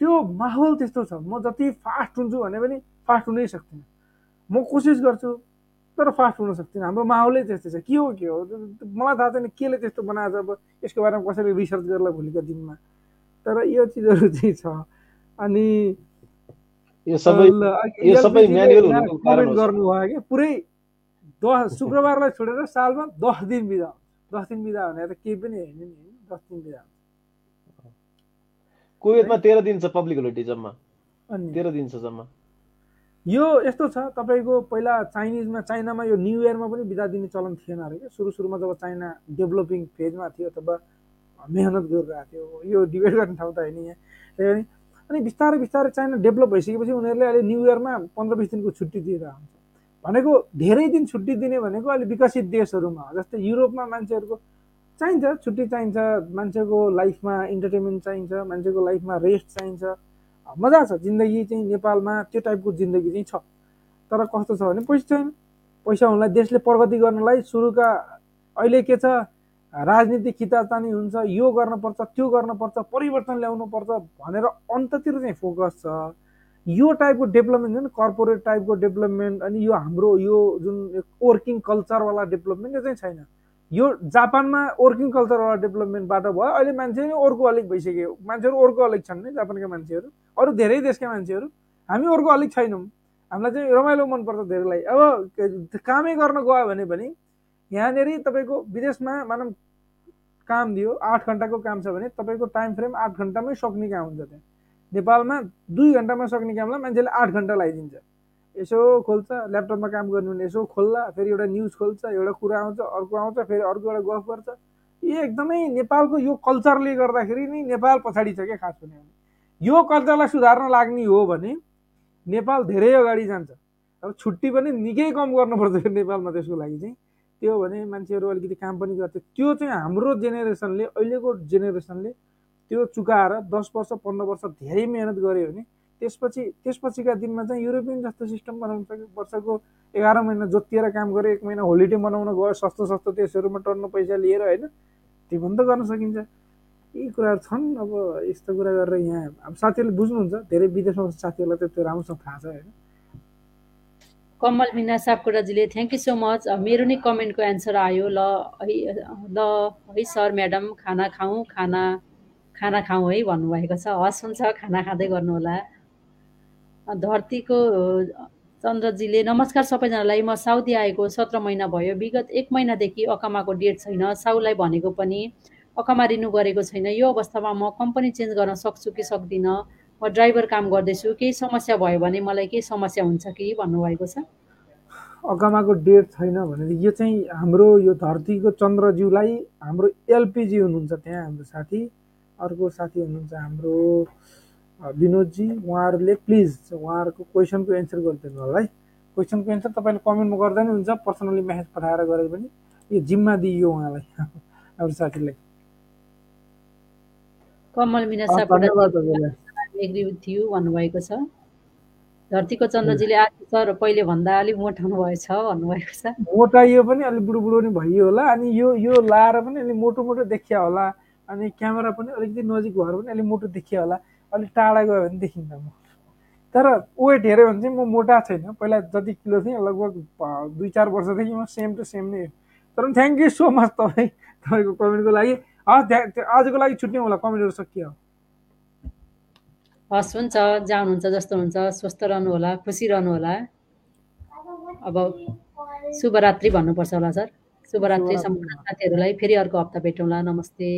त्यो माहौल त्यस्तो छ। म जति फास्ट हुन्छु भने पनि फास्ट हुनै सक्दिनँ। म कोसिस गर्छु तर फास्ट हुन सक्दिनँ हाम्रो माहौलै त्यस्तै छ। के हो के हो? मलाई थाहा छैन केले त्यस्तो बनाएको छ अब यसको बारेमा कसैले रिसर्च गर्ला भोलिको दिनमा। तर यो चिजहरू चाहिँ छ। अनि गर्नुभयो क्या? पुरै दस शुक्रबारलाई छोडेर सालमा दस दिन बिदा दस दिन बिदा भने त केही पनि होइन नि दस दिन बिदा कुवेतमा तेह्र दिन छ पब्लिक होलिडे जम्मा। तेह्र दिन छ जम्मा। यो यस्तो छ तपाईँको पहिला चाइनिजमा चाइनामा यो न्यु इयरमा पनि बिदा दिने चलन थिएन अरे क्या। सुरु सुरुमा जब चाइना डेभलपिङ फेजमा थियो तब मेहनत गरिरहेको थियो। यो डिबेट गर्ने ठाउँ त होइन यहाँ। अनि बिस्तारै बिस्तारै चाइना डेभलप भइसकेपछि उनीहरूले अहिले न्यु इयरमा पन्ध्र बिस दिनको छुट्टी दिइरहेको हुन्छ भनेको धेरै दिन छुट्टी दिने भनेको अहिले विकसित देशहरूमा जस्तै युरोपमा मान्छेहरूको चाहिन्छ छुट्टी चाहिन्छ। मान्छेको लाइफमा इन्टरटेनमेन्ट चाहिन्छ मान्छेको लाइफमा रेस्ट चाहिन्छ। मजा छ जिन्दगी चाहिँ नेपालमा त्यो टाइपको जिन्दगी चाहिँ छ। तर कस्तो छ भने पैसा छैन। पैसा हुनलाई देशले प्रगति गर्नलाई सुरुका अहिले के छ? राजनीतिक खितातानी हुन्छ यो गर्नुपर्छ त्यो गर्नुपर्छ परिवर्तन ल्याउनु पर्छ भनेर अन्ततिर चाहिँ फोकस छ। यो टाइपको डेभलपमेन्ट जुन कर्पोरेट टाइपको डेभलपमेन्ट अनि यो हाम्रो यो जुन वर्किङ कल्चरवाला डेभलपमेन्ट यो चाहिँ छैन। यो जापानमा वर्किङ कल्चरवाला डेभलपमेन्टबाट भयो अहिले मान्छे नै अर्को अलिक भइसक्यो। मान्छेहरू अर्को अलिक छन् नि जापानका मान्छेहरू। अरू धेरै देशका मान्छेहरू। हामी अर्को अलिक छैनौँ। हामीलाई चाहिँ रमाइलो मनपर्छ धेरैलाई। अब कामै गर्न गयो भने पनि यहाँनिर तपाईँको विदेशमा मानव काम दियो आठ घन्टाको काम छ भने तपाईँको टाइम फ्रेम आठ घन्टामै सक्ने काम हुन्छ त्यहाँ। नेपालमा दुई घन्टामा सक्ने कामलाई मान्छेले आठ घन्टा लगाइदिन्छ। यसो खोल्छ ल्यापटपमा काम गर्नु भने यसो खोल्ला फेरि एउटा न्युज खोल्छ एउटा कुरा आउँछ अर्को आउँछ फेरि अर्को एउटा गफ गर्छ। यो एकदमै नेपालको यो कल्चरले गर्दाखेरि नै नेपाल पछाडि छ क्या खास भने यो कल्चरलाई सुधार्न लाग्ने हो भने नेपाल धेरै अगाडि जान्छ। अब छुट्टी पनि निकै कम गर्नुपर्छ नेपालमा त्यसको लागि चाहिँ। त्यो भने मान्छेहरू अलिकति काम पनि गर्छ। त्यो चाहिँ हाम्रो जेनेरेसनले अहिलेको जेनेरेसनले त्यो चुकाएर दस वर्ष पन्ध्र वर्ष धेरै मिहिनेत गऱ्यो भने त्यसपछि त्यसपछिका दिनमा चाहिँ युरोपियन जस्तो सिस्टम बनाउनु सक्यो वर्षको एघार महिना जोतिएर काम गरेर एक महिना होलिडे मनाउन गयो सस्तो सस्तो देशहरूमा टर्न पैसा लिएर होइन त्यो पनि त गर्न सकिन्छ। यी कुराहरू छन् अब यस्तो कुरा गरेर यहाँ अब साथीहरूले बुझ्नुहुन्छ धेरै विदेशमा साथीहरूलाई त त्यो राम्रोसँग थाहा छ होइन। कमल मिना सापकोटाजीले थ्याङ्क यू सो मच मेरो नै कमेन्टको एन्सर आयो ल है ल है सर म्याडम खाना खाउँ खाना खाना खाउँ है भन्नुभएको छ। हस् हुन्छ खाना खाँदै गर्नुहोला। धरतीको चन्द्रजीले नमस्कार सबैजनालाई। म साउदी आएको सत्र महिना भयो। विगत एक महिनादेखि अकामाको डेट छैन। साउलाई भनेको पनि अकामा रिन्यू गरेको छैन। यो अवस्थामा म कम्पनी चेन्ज गर्न सक्छु कि सक्दिनँ? म ड्राइभर काम गर्दैछु। केही समस्या भयो भने मलाई केही समस्या हुन्छ कि भन्नुभएको छ? अकामाको डेट छैन भने यो चाहिँ हाम्रो यो धरतीको चन्द्रज्यूलाई हाम्रो एलपिजी हुनुहुन्छ त्यहाँ हाम्रो साथी। अर्को साथी हुनुहुन्छ हाम्रो विनोदजी उहाँहरूले प्लिज उहाँहरूको क्वेसनको एन्सर गरिदिनु होला है। क्वेसनको एन्सर तपाईँले कमेन्टमा गर्दा नि हुन्छ पर्सनली मेसेज पठाएर गरे पनि यो जिम्मा दिइयो उहाँलाई (laughs) हाम्रो साथीलाई Kamal Mina agree with you भन्नुभएको छ। धरतीको चन्द्रजीले आज सर पहिले भन्दा अलिक मोटाउनु भएछ भन्नुभएको छ। मोटाइयो पनि अलिक बुढो बुढो पनि भइयो होला अनि यो यो लाएर पनि अलिक मोटो मोटो देखिया होला अनि क्यामेरा पनि अलिकति नजिक भएर पनि अलिक मोटो देखिया होला। अलिक टाढा गयो भने देखिन्न म। तर वेट हेऱ्यो भने चाहिँ म मोटा छैन। पहिला जति किलो थिएँ लगभग दुई चार वर्षदेखि म सेम टु सेम नै तर थ्याङ्क यू सो मच तपाईँ तपाईँको कमेन्टको लागि। हस् आजको लागि छुट्ने होला। कमेन्टहरू सकियो। हस् हुन्छ जानुहुन्छ जस्तो हुन्छ। स्वस्थ रहनु होला खुसी रहनु होला अब शुभरात्रि भन्नुपर्छ होला सर। शुभरात्रि। सम्पूर्ण साथीहरूलाई। फेरि अर्को हप्ता भेटौँला। नमस्ते।